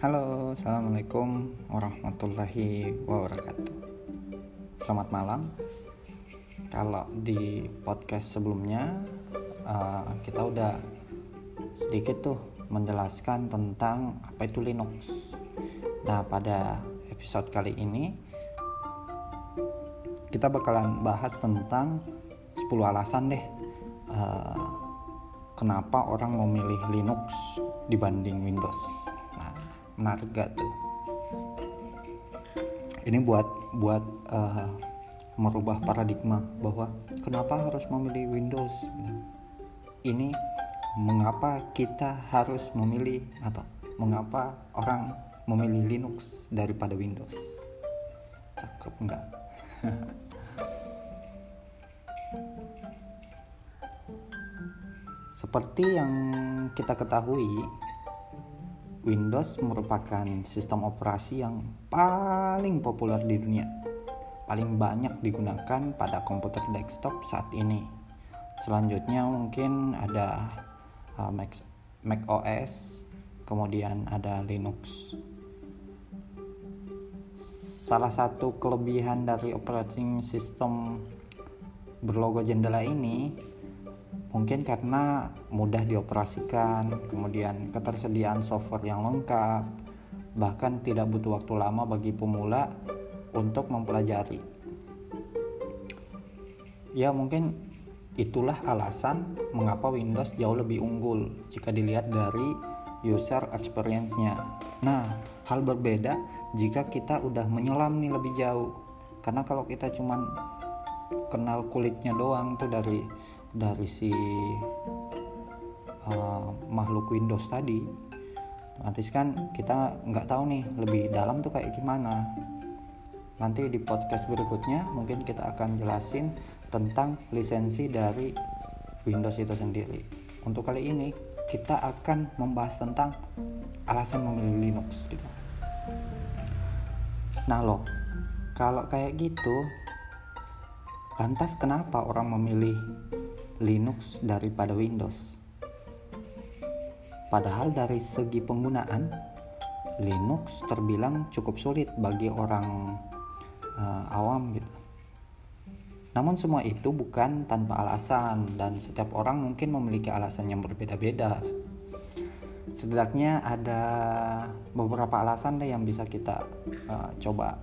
Halo, assalamualaikum warahmatullahi wabarakatuh. Selamat malam. Kalau di podcast sebelumnya uh, kita udah sedikit tuh menjelaskan tentang apa itu Linux. Nah, pada episode kali ini kita bakalan bahas tentang 10 alasan deh uh, kenapa orang memilih Linux dibanding Windows menarik gak tuh. Ini buat buat uh, merubah paradigma bahwa kenapa harus memilih Windows ini mengapa kita harus memilih atau mengapa orang memilih Linux daripada Windows? Cakep nggak? Seperti yang kita ketahui Windows merupakan sistem operasi yang paling populer di dunia. Paling banyak digunakan pada komputer desktop saat ini. Selanjutnya mungkin ada uh, Mac, Mac OS, kemudian ada Linux. Salah satu kelebihan dari operating system berlogo jendela ini Mungkin karena mudah dioperasikan, kemudian ketersediaan software yang lengkap, bahkan tidak butuh waktu lama bagi pemula untuk mempelajari. Ya, mungkin itulah alasan mengapa Windows jauh lebih unggul jika dilihat dari user experience-nya. Nah, hal berbeda jika kita udah menyelam nih lebih jauh. Karena kalau kita cuman kenal kulitnya doang tuh dari dari si uh, makhluk Windows tadi. Otomatis kan kita nggak tahu nih lebih dalam tuh kayak gimana. Nanti di podcast berikutnya mungkin kita akan jelasin tentang lisensi dari Windows itu sendiri. Untuk kali ini kita akan membahas tentang alasan memilih Linux gitu. Nah loh kalau kayak gitu lantas kenapa orang memilih Linux daripada Windows. Padahal dari segi penggunaan Linux terbilang cukup sulit bagi orang uh, awam gitu. Namun semua itu bukan tanpa alasan dan setiap orang mungkin memiliki alasan yang berbeda-beda. Setidaknya ada beberapa alasan deh yang bisa kita uh, coba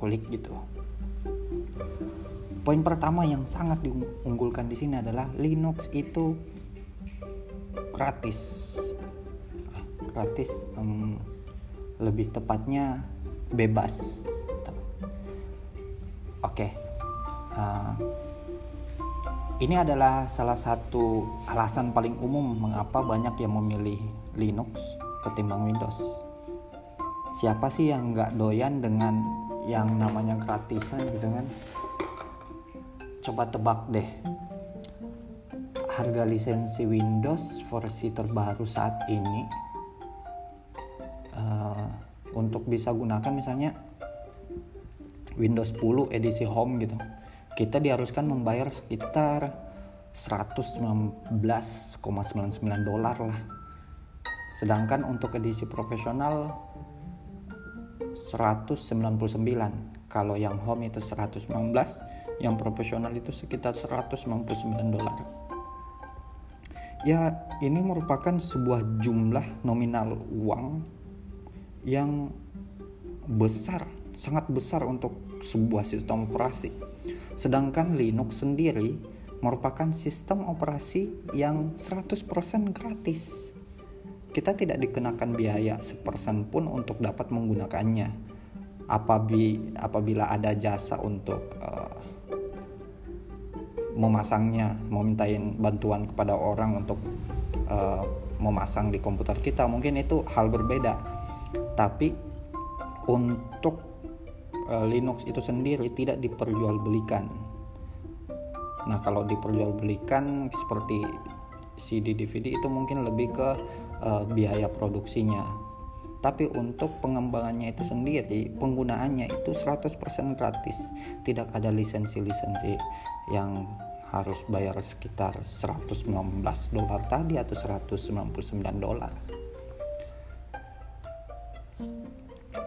kulik gitu. Poin pertama yang sangat diunggulkan di sini adalah Linux itu gratis. Ah, gratis um, lebih tepatnya bebas. Oke. Okay. Uh, ini adalah salah satu alasan paling umum mengapa banyak yang memilih Linux ketimbang Windows. Siapa sih yang nggak doyan dengan yang namanya gratisan gitu kan? Coba tebak deh. Harga lisensi Windows versi terbaru saat ini uh, untuk bisa gunakan misalnya Windows 10 edisi Home gitu. Kita diharuskan membayar sekitar 119,99 dolar lah. Sedangkan untuk edisi profesional 199 kalau yang home itu 119 yang profesional itu sekitar 199 dolar. Ya ini merupakan sebuah jumlah nominal uang yang besar sangat besar untuk sebuah sistem operasi. Sedangkan Linux sendiri merupakan sistem operasi yang 100% gratis. Kita tidak dikenakan biaya sepersen pun untuk dapat menggunakannya apabila ada jasa untuk uh, memasangnya memintain bantuan kepada orang untuk uh, memasang di komputer kita mungkin itu hal berbeda. Tapi untuk uh, Linux itu sendiri tidak diperjualbelikan. Nah kalau diperjualbelikan seperti CD DVD itu mungkin lebih ke uh, biaya produksinya tapi untuk pengembangannya itu sendiri penggunaannya itu 100% gratis. Tidak ada lisensi-lisensi yang harus bayar sekitar 119 dolar tadi atau 199 dolar.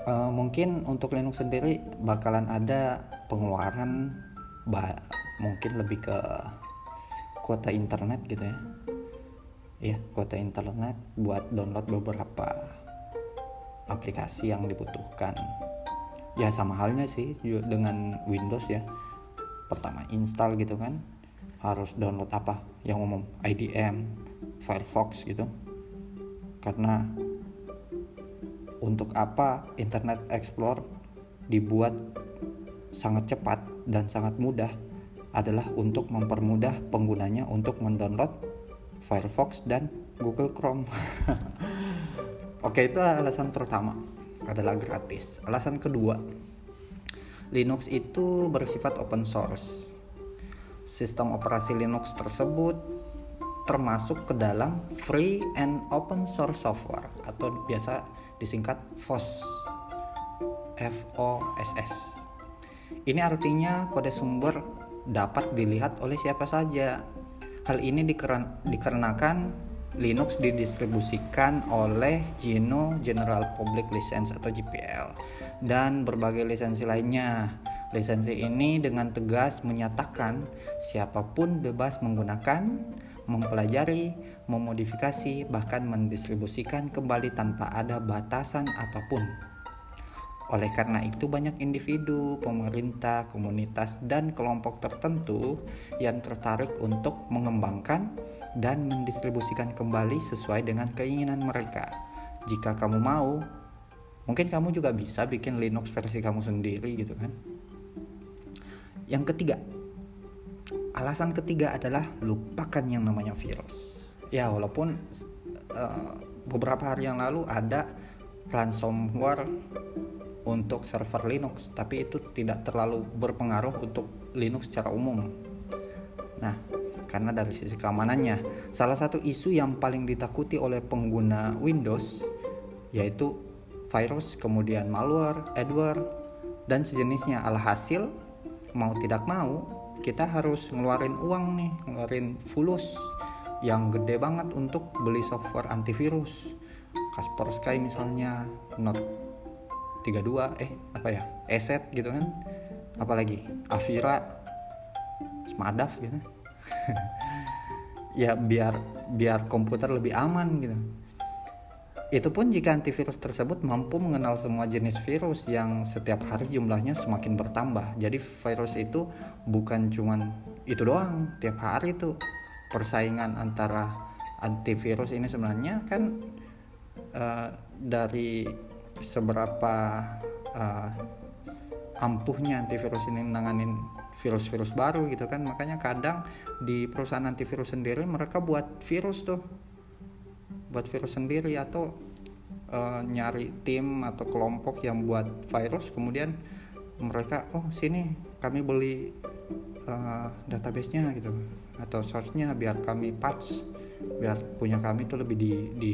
Uh, mungkin untuk Linux sendiri bakalan ada pengeluaran mungkin lebih ke kuota internet gitu ya. Ya kuota internet buat download beberapa aplikasi yang dibutuhkan. Ya sama halnya sih dengan Windows ya. Pertama install gitu kan. Harus download apa? Yang umum IDM Firefox gitu. Karena untuk apa Internet Explorer dibuat sangat cepat dan sangat mudah adalah untuk mempermudah penggunanya untuk mendownload Firefox dan Google Chrome. Oke, itu alasan pertama adalah gratis. Alasan kedua, Linux itu bersifat open source. Sistem operasi Linux tersebut termasuk ke dalam free and open source software atau biasa disingkat FOSS. FOSS. Ini artinya kode sumber dapat dilihat oleh siapa saja Hal ini dikarenakan Linux didistribusikan oleh GNU General Public License atau GPL dan berbagai lisensi lainnya. Lisensi ini dengan tegas menyatakan siapa pun bebas menggunakan, mempelajari, memodifikasi, bahkan mendistribusikan kembali tanpa ada batasan apa pun. Oleh karena itu, banyak individu, pemerintah, komunitas, dan kelompok tertentu yang tertarik untuk mengembangkan dan mendistribusikan kembali sesuai dengan keinginan mereka. Jika kamu mau, mungkin kamu juga bisa bikin Linux versi kamu sendiri, gitu kan? Yang ketiga, alasan ketiga adalah lupakan yang namanya virus. Ya, walaupun uh, beberapa hari yang lalu ada ransomware untuk server Linux, tapi itu tidak terlalu berpengaruh untuk Linux secara umum. Nah, karena dari sisi keamanannya, salah satu isu yang paling ditakuti oleh pengguna Windows yaitu virus, kemudian malware, adware, dan sejenisnya. Alhasil, mau tidak mau, kita harus ngeluarin uang nih, ngeluarin fulus yang gede banget untuk beli software antivirus. Kaspersky misalnya, Note 32 eh apa ya Eset gitu kan. Apalagi Avira Smadaf gitu. Ya biar biar komputer lebih aman gitu. Itu pun jika antivirus tersebut mampu mengenal semua jenis virus yang setiap hari jumlahnya semakin bertambah. Jadi virus itu bukan cuman itu doang, tiap hari tuh persaingan antara antivirus ini sebenarnya kan uh, dari seberapa uh, ampuhnya antivirus ini nanganin virus-virus baru gitu kan. Makanya kadang di perusahaan antivirus sendiri mereka buat virus tuh. Buat virus sendiri atau uh, nyari tim atau kelompok yang buat virus. Kemudian mereka oh sini kami beli uh, databasenya gitu. Atau source-nya biar kami patch biar punya kami itu lebih di, di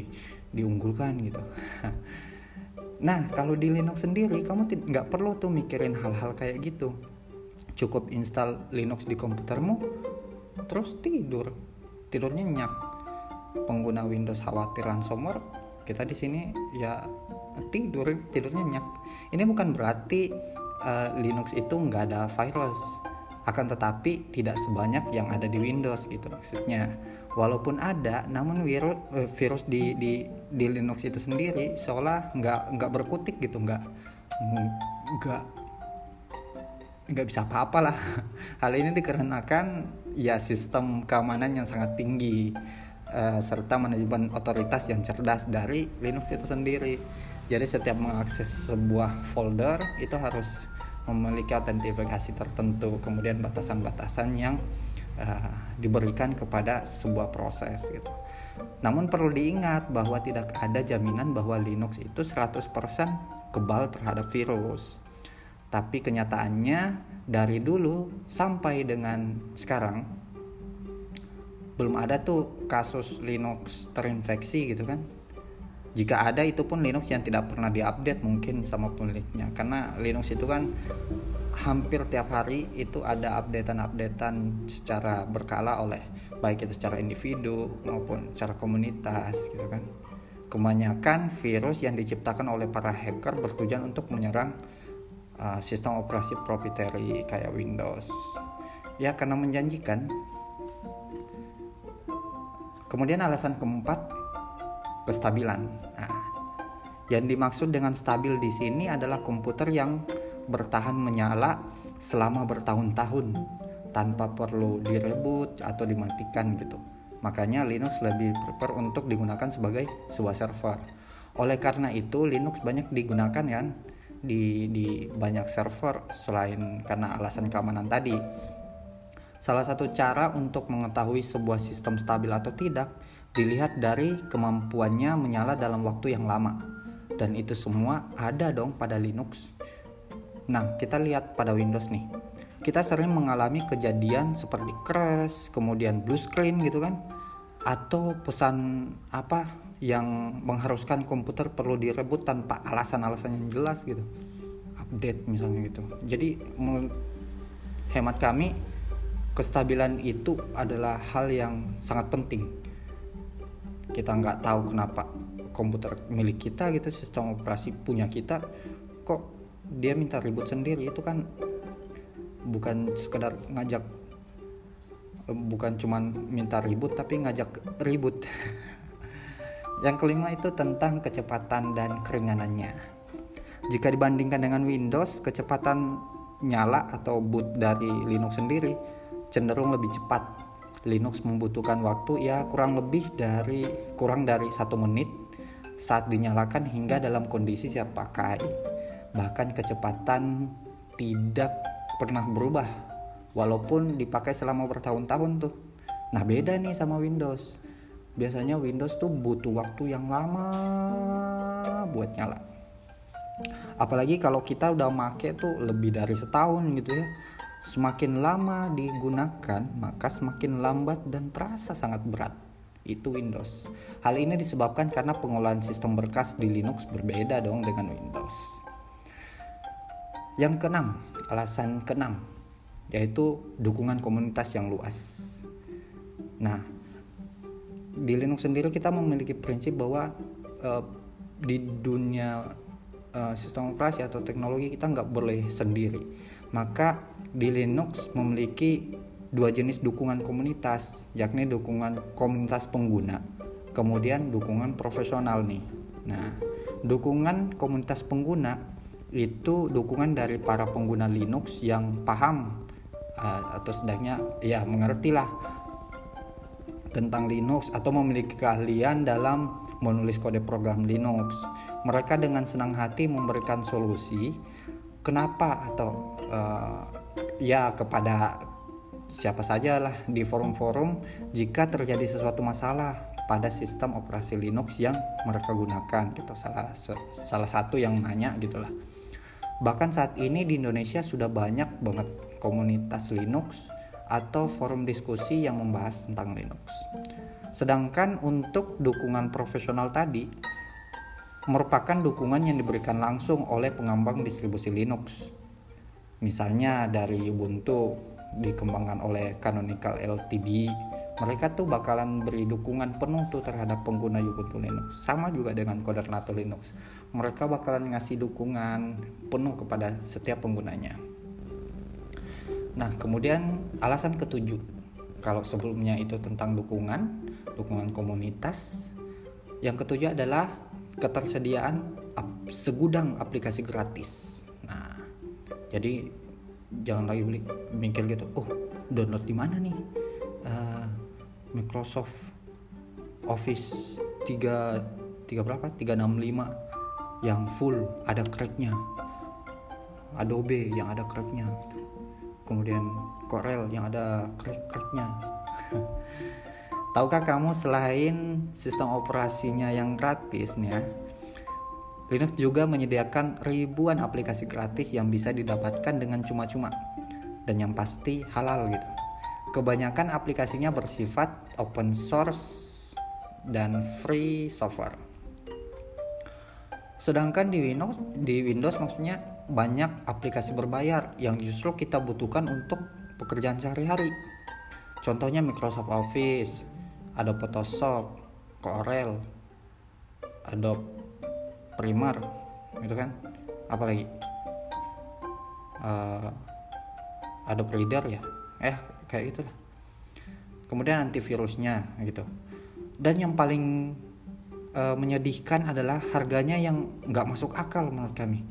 diunggulkan gitu Nah, kalau di Linux sendiri kamu nggak perlu tuh mikirin hal-hal kayak gitu. Cukup install Linux di komputermu, terus tidur. Tidurnya nyenyak. Pengguna Windows khawatir ransomware, kita di sini ya tidur, tidurnya nyenyak. Ini bukan berarti uh, Linux itu nggak ada virus akan tetapi tidak sebanyak yang ada di Windows gitu maksudnya. Walaupun ada namun virus eh, virus di di di Linux itu sendiri seolah nggak nggak berkutik gitu nggak nggak nggak bisa apa-apa lah. Hal ini dikarenakan ya sistem keamanan yang sangat tinggi uh, serta manajemen otoritas yang cerdas dari Linux itu sendiri. Jadi setiap mengakses sebuah folder itu harus memiliki autentifikasi tertentu kemudian batasan-batasan yang uh, diberikan kepada sebuah proses gitu. Namun perlu diingat bahwa tidak ada jaminan bahwa Linux itu 100% kebal terhadap virus. Tapi kenyataannya dari dulu sampai dengan sekarang belum ada tuh kasus Linux terinfeksi gitu kan jika ada itu pun Linux yang tidak pernah diupdate mungkin sama pemiliknya karena Linux itu kan hampir tiap hari itu ada updatean-updatean secara berkala oleh baik itu secara individu maupun secara komunitas gitu kan Kebanyakan virus yang diciptakan oleh para hacker bertujuan untuk menyerang uh, sistem operasi proprietary kayak Windows. Ya karena menjanjikan. Kemudian alasan keempat kestabilan. Nah, yang dimaksud dengan stabil di sini adalah komputer yang bertahan menyala selama bertahun-tahun tanpa perlu direbut atau dimatikan gitu. Makanya Linux lebih prefer untuk digunakan sebagai sebuah server. Oleh karena itu Linux banyak digunakan kan di di banyak server selain karena alasan keamanan tadi. Salah satu cara untuk mengetahui sebuah sistem stabil atau tidak dilihat dari kemampuannya menyala dalam waktu yang lama. Dan itu semua ada dong pada Linux. Nah, kita lihat pada Windows nih. Kita sering mengalami kejadian seperti crash, kemudian blue screen gitu kan. Atau pesan apa yang mengharuskan komputer perlu direbut tanpa alasan-alasan yang jelas gitu. Update misalnya gitu. Jadi hemat kami kestabilan itu adalah hal yang sangat penting. Kita nggak tahu kenapa komputer milik kita gitu, sistem operasi punya kita kok dia minta ribut sendiri? Itu kan bukan sekedar ngajak bukan cuman minta ribut tapi ngajak ribut. Yang kelima itu tentang kecepatan dan keringanannya. Jika dibandingkan dengan Windows kecepatan nyala atau boot dari Linux sendiri cenderung lebih cepat Linux membutuhkan waktu ya kurang lebih dari kurang dari satu menit saat dinyalakan hingga dalam kondisi siap pakai. Bahkan kecepatan tidak pernah berubah walaupun dipakai selama bertahun-tahun tuh. Nah beda nih sama Windows. Biasanya Windows tuh butuh waktu yang lama buat nyala. Apalagi kalau kita udah make tuh lebih dari setahun gitu ya semakin lama digunakan maka semakin lambat dan terasa sangat berat itu Windows. Hal ini disebabkan karena pengolahan sistem berkas di Linux berbeda dong dengan Windows. Yang keenam, alasan keenam yaitu dukungan komunitas yang luas. Nah, di Linux sendiri kita memiliki prinsip bahwa uh, di dunia uh, sistem operasi atau teknologi kita nggak boleh sendiri. Maka di Linux memiliki dua jenis dukungan komunitas, yakni dukungan komunitas pengguna, kemudian dukungan profesional nih. Nah, dukungan komunitas pengguna itu dukungan dari para pengguna Linux yang paham uh, atau sedangnya ya mengerti lah tentang Linux atau memiliki keahlian dalam menulis kode program Linux. Mereka dengan senang hati memberikan solusi kenapa atau uh, ya kepada siapa saja lah di forum-forum jika terjadi sesuatu masalah pada sistem operasi Linux yang mereka gunakan gitu salah salah satu yang nanya gitulah Bahkan saat ini di Indonesia sudah banyak banget komunitas Linux atau forum diskusi yang membahas tentang Linux. Sedangkan untuk dukungan profesional tadi merupakan dukungan yang diberikan langsung oleh pengembang distribusi Linux. Misalnya dari Ubuntu dikembangkan oleh Canonical Ltd mereka tuh bakalan beri dukungan penuh tuh terhadap pengguna Ubuntu Linux. Sama juga dengan Codernato Linux. Mereka bakalan ngasih dukungan penuh kepada setiap penggunanya. Nah kemudian alasan ketujuh. Kalau sebelumnya itu tentang dukungan dukungan komunitas yang ketujuh adalah ketersediaan segudang aplikasi gratis jadi jangan lagi beli mikir gitu oh download di mana nih? Uh, Microsoft Office 3 3 berapa? 365 yang full ada cracknya. Adobe yang ada cracknya. Kemudian Corel yang ada crack-cracknya. Tahukah kamu selain sistem operasinya yang gratis nih ya, Linux juga menyediakan ribuan aplikasi gratis yang bisa didapatkan dengan cuma-cuma dan yang pasti halal gitu. Kebanyakan aplikasinya bersifat open source dan free software. Sedangkan di Windows, di Windows maksudnya banyak aplikasi berbayar yang justru kita butuhkan untuk pekerjaan sehari-hari. Contohnya Microsoft Office, ada Photoshop, Corel, Adobe Premiere gitu kan? Apalagi? Uh, Adobe Reader ya? Eh kayak itu lah. Kemudian antivirusnya gitu. Dan yang paling uh, menyedihkan adalah harganya yang nggak masuk akal menurut kami.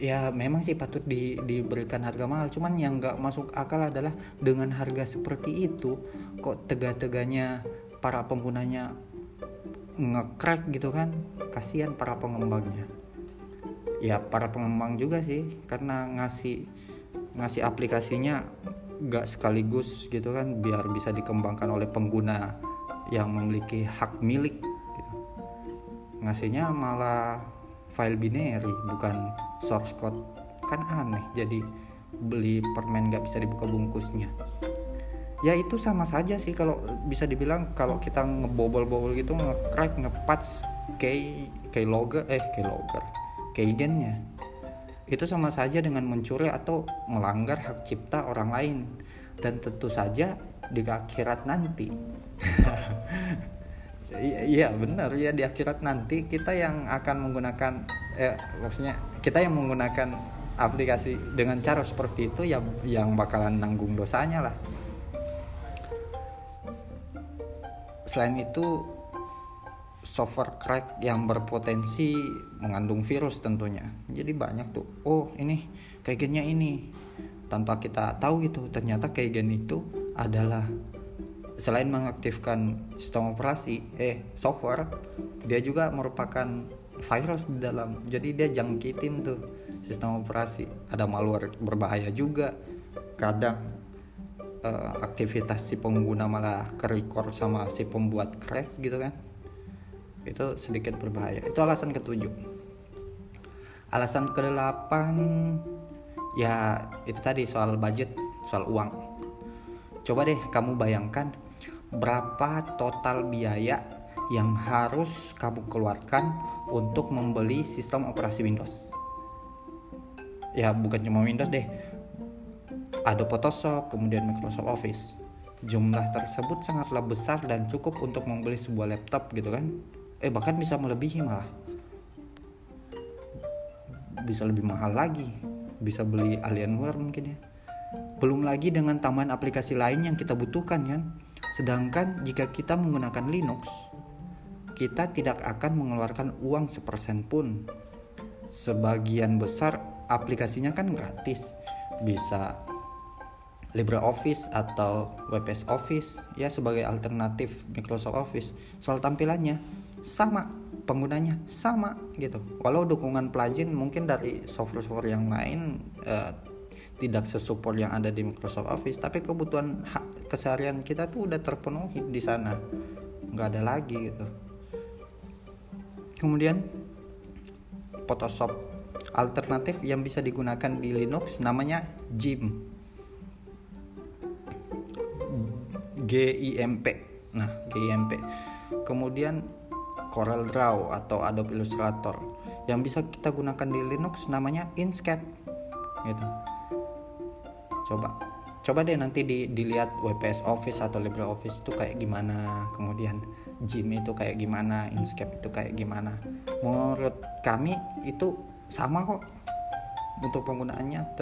Ya memang sih patut di, diberikan harga mahal. Cuman yang nggak masuk akal adalah dengan harga seperti itu kok tega-teganya para penggunanya ngecrack gitu kan kasihan para pengembangnya. Ya para pengembang juga sih karena ngasih ngasih aplikasinya nggak sekaligus gitu kan biar bisa dikembangkan oleh pengguna yang memiliki hak milik gitu. ngasihnya malah file binary bukan source code. Kan aneh jadi beli permen nggak bisa dibuka bungkusnya ya itu sama saja sih kalau bisa dibilang kalau kita ngebobol-bobol gitu nge-crack nge-patch key keylogger eh keylogger keygennya itu sama saja dengan mencuri atau melanggar hak cipta orang lain. Dan tentu saja di akhirat nanti. Iya benar. Ya di akhirat nanti kita yang akan menggunakan eh, maksudnya kita yang menggunakan aplikasi dengan cara seperti itu ya yang bakalan nanggung dosanya lah selain itu software crack yang berpotensi mengandung virus tentunya. Jadi banyak tuh oh ini kayaknya ini. Tanpa kita tahu gitu ternyata kayak itu adalah selain mengaktifkan sistem operasi eh software dia juga merupakan virus di dalam. Jadi dia jangkitin tuh sistem operasi. Ada malware berbahaya juga kadang uh, aktivitas si pengguna malah kerekor sama si pembuat crack gitu kan. Itu sedikit berbahaya. Itu alasan ketujuh. Alasan kedelapan ya itu tadi soal budget soal uang. Coba deh kamu bayangkan berapa total biaya yang harus kamu keluarkan untuk membeli sistem operasi Windows. Ya bukan cuma Windows deh ada Photoshop, kemudian Microsoft Office. Jumlah tersebut sangatlah besar dan cukup untuk membeli sebuah laptop gitu kan. Eh bahkan bisa melebihi malah. Bisa lebih mahal lagi. Bisa beli Alienware mungkin ya. Belum lagi dengan tambahan aplikasi lain yang kita butuhkan kan. Sedangkan jika kita menggunakan Linux, kita tidak akan mengeluarkan uang sepersen pun. Sebagian besar aplikasinya kan gratis. Bisa LibreOffice atau WPS Office ya sebagai alternatif Microsoft Office. Soal tampilannya sama, penggunanya sama gitu. Walau dukungan plugin mungkin dari software-software yang lain eh, tidak sesupport yang ada di Microsoft Office, tapi kebutuhan keseharian kita tuh udah terpenuhi di sana. nggak ada lagi gitu. Kemudian Photoshop alternatif yang bisa digunakan di Linux namanya Gim GIMP. Nah, GIMP. Kemudian Corel Draw atau Adobe Illustrator yang bisa kita gunakan di Linux namanya Inkscape. Gitu. Coba coba deh nanti di, dilihat WPS Office atau LibreOffice itu kayak gimana kemudian Jim itu kayak gimana Inkscape itu kayak gimana menurut kami itu sama kok untuk penggunaannya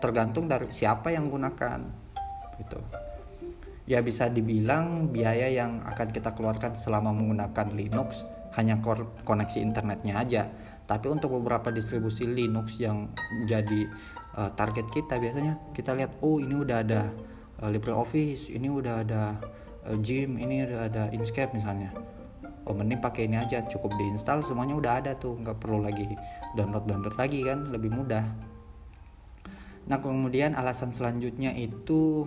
tergantung dari siapa yang gunakan gitu ya bisa dibilang biaya yang akan kita keluarkan selama menggunakan Linux hanya koneksi internetnya aja. Tapi untuk beberapa distribusi Linux yang jadi uh, target kita biasanya kita lihat oh ini udah ada uh, LibreOffice ini udah ada uh, Gym ini udah ada Inkscape misalnya. Oh mending pakai ini aja cukup diinstal semuanya udah ada tuh nggak perlu lagi download download lagi kan lebih mudah. Nah kemudian alasan selanjutnya itu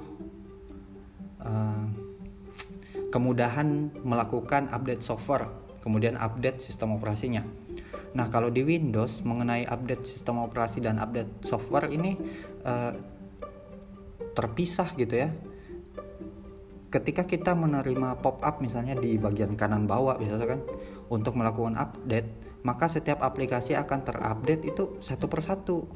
Eh, kemudahan melakukan update software, kemudian update sistem operasinya. Nah, kalau di Windows mengenai update sistem operasi dan update software ini uh, terpisah gitu ya. Ketika kita menerima pop-up misalnya di bagian kanan bawah biasa kan untuk melakukan update, maka setiap aplikasi akan terupdate itu satu persatu.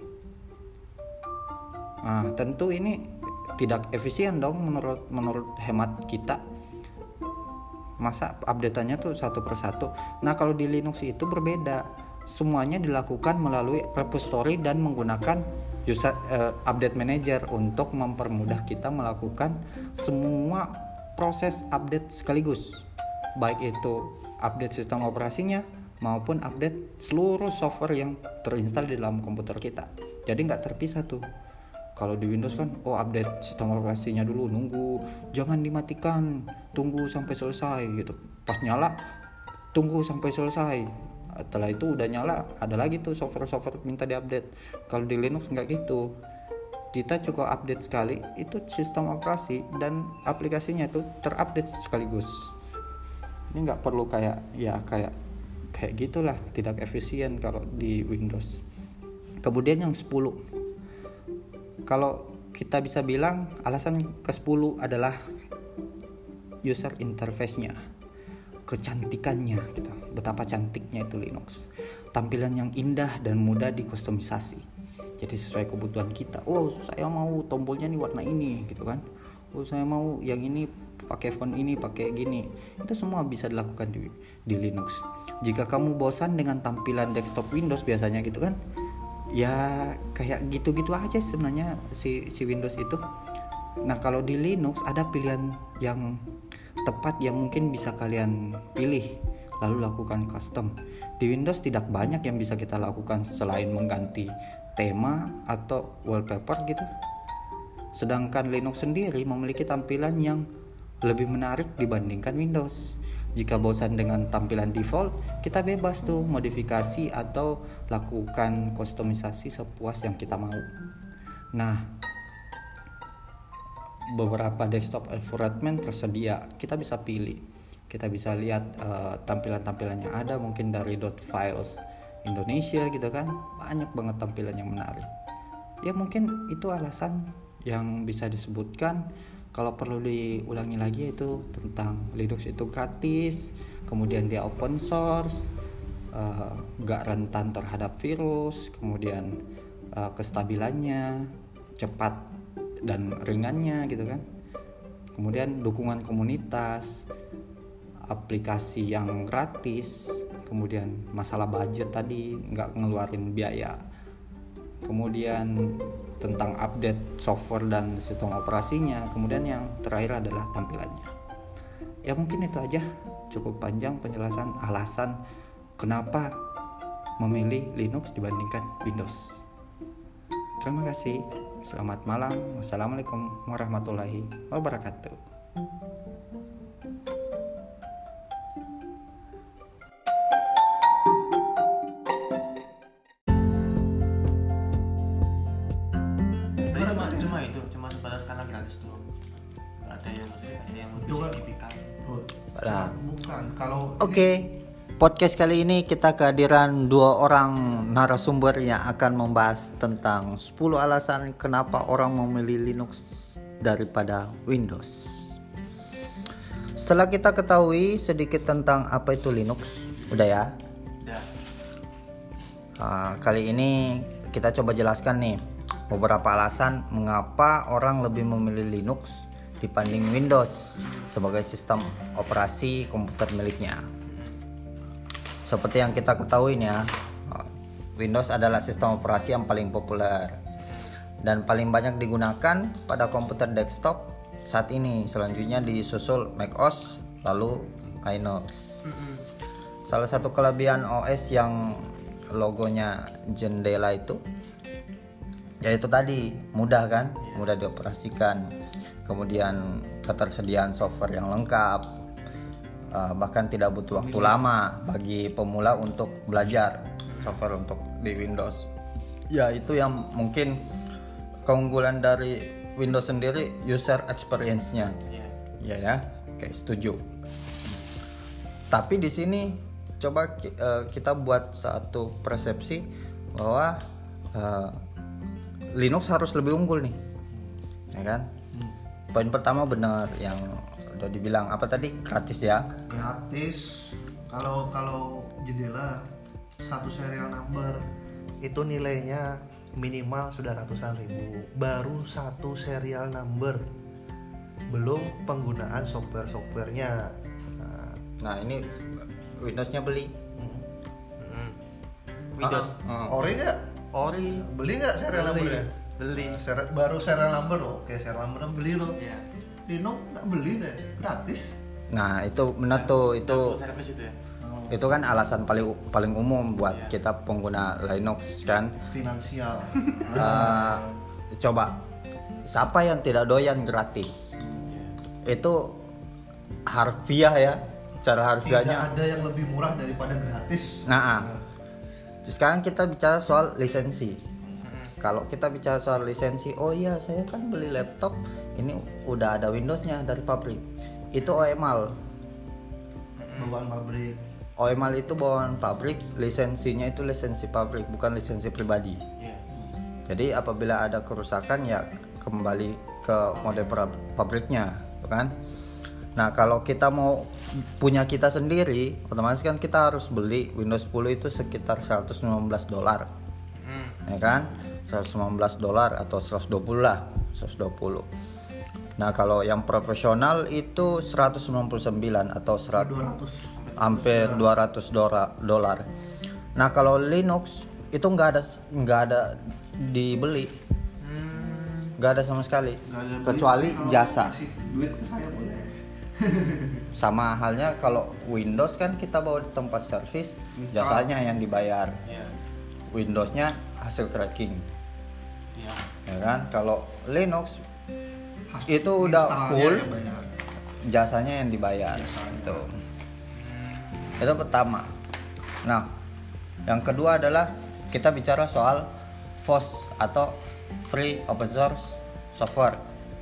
Nah, tentu ini tidak efisien dong menurut menurut hemat kita. Masa updateannya tuh satu persatu. Nah kalau di Linux itu berbeda. Semuanya dilakukan melalui repository dan menggunakan user uh, update manager untuk mempermudah kita melakukan semua proses update sekaligus. Baik itu update sistem operasinya maupun update seluruh software yang terinstall di dalam komputer kita. Jadi nggak terpisah tuh kalau di Windows kan oh update sistem operasinya dulu nunggu. Jangan dimatikan tunggu sampai selesai gitu. Pas nyala tunggu sampai selesai. Setelah itu udah nyala ada lagi tuh software-software minta diupdate. Kalau di Linux nggak gitu. Kita cukup update sekali itu sistem operasi dan aplikasinya itu terupdate sekaligus. Ini nggak perlu kayak ya kayak kayak gitulah tidak efisien kalau di Windows. Kemudian yang 10 kalau kita bisa bilang alasan ke-10 adalah user interface-nya kecantikannya gitu. Betapa cantiknya itu Linux. Tampilan yang indah dan mudah dikustomisasi. Jadi sesuai kebutuhan kita. Oh saya mau tombolnya nih warna ini gitu kan. Oh saya mau yang ini pakai font ini pakai gini. Itu semua bisa dilakukan di, di Linux. Jika kamu bosan dengan tampilan desktop Windows biasanya gitu kan ya kayak gitu-gitu aja sebenarnya si si Windows itu. Nah, kalau di Linux ada pilihan yang tepat yang mungkin bisa kalian pilih lalu lakukan custom. Di Windows tidak banyak yang bisa kita lakukan selain mengganti tema atau wallpaper gitu. Sedangkan Linux sendiri memiliki tampilan yang lebih menarik dibandingkan Windows. Jika bosan dengan tampilan default, kita bebas tuh modifikasi atau lakukan kustomisasi sepuas yang kita mau. Nah, beberapa desktop environment tersedia, kita bisa pilih. Kita bisa lihat uh, tampilan-tampilan yang ada mungkin dari .files Indonesia gitu kan. Banyak banget tampilan yang menarik. Ya mungkin itu alasan yang bisa disebutkan kalau perlu diulangi lagi itu tentang Linux itu gratis kemudian dia open source uh, gak rentan terhadap virus kemudian uh, kestabilannya cepat dan ringannya gitu kan. Kemudian dukungan komunitas aplikasi yang gratis kemudian masalah budget tadi nggak ngeluarin biaya kemudian tentang update software dan sistem operasinya. Kemudian yang terakhir adalah tampilannya. Ya mungkin itu aja. Cukup panjang penjelasan alasan kenapa memilih Linux dibandingkan Windows. Terima kasih. Selamat malam. Wassalamualaikum warahmatullahi wabarakatuh Oke, podcast kali ini kita kehadiran dua orang narasumber yang akan membahas tentang 10 alasan kenapa orang memilih Linux daripada Windows. Setelah kita ketahui sedikit tentang apa itu Linux, udah ya? Ya. Uh, kali ini kita coba jelaskan nih beberapa alasan mengapa orang lebih memilih Linux dibanding Windows sebagai sistem operasi komputer miliknya. Seperti yang kita ketahui ya, Windows adalah sistem operasi yang paling populer dan paling banyak digunakan pada komputer desktop saat ini. Selanjutnya disusul macOS, lalu Linux. Salah satu kelebihan OS yang logonya jendela itu yaitu tadi mudah kan, mudah dioperasikan. Kemudian ketersediaan software yang lengkap, uh, bahkan tidak butuh waktu lama bagi pemula untuk belajar software untuk di Windows. Ya itu yang mungkin keunggulan dari Windows sendiri user experience-nya. Ya. Ya oke setuju. Tapi di sini coba uh, kita buat satu persepsi bahwa uh, Linux harus lebih unggul nih. Ya kan? Hmm. poin pertama benar yang udah dibilang apa tadi? Gratis ya? Gratis. Kalau kalau jendela satu serial number itu nilainya minimal sudah ratusan ribu. Baru satu serial number. Belum penggunaan software softwarenya nah, nah ini Windowsnya beli. Mm. Windows. Ah, ah. ori nggak? Ori beli nggak serial beli. number ya beli baru serial number oke serial number beli tuh ya Linux nggak beli deh gratis nah itu benar tuh itu service itu ya itu kan alasan paling paling umum buat Iya. kita pengguna Linux kan finansial Eh, coba siapa yang tidak doyan gratis Iya. itu harfiah ya cara tidak harfiahnya ada yang lebih murah daripada gratis nah ah. sekarang kita bicara soal lisensi. Kalau kita bicara soal lisensi oh iya saya kan beli laptop ini udah ada Windowsnya dari pabrik. Itu OEMAL bawaan pabrik. OEMAL itu bawaan pabrik lisensinya itu lisensi pabrik bukan lisensi pribadi. Iya. jadi apabila ada kerusakan ya kembali ke model pabriknya gitu kan? Nah kalau kita mau punya kita sendiri otomatis kan kita harus beli Windows 10 itu sekitar 119 dolar. Ya kan? 119 dolar atau 120 lah 120 nah kalau yang profesional itu 199 atau 100 200 hampir 200 dola- dolar. Nah kalau Linux itu nggak ada nggak ada dibeli. Mm. nggak ada sama sekali ada kecuali jasa. kasih duit ke saya boleh. Sama halnya kalau Windows kan kita bawa di tempat servis jasanya yang dibayar. Iya. Windowsnya hasil cracking Iya. ya kan kalau Linux Has- Itu udah full. yang jasanya yang dibayar Jasanya. Mm. itu pertama nah yang kedua adalah kita bicara soal FOSS atau free open source software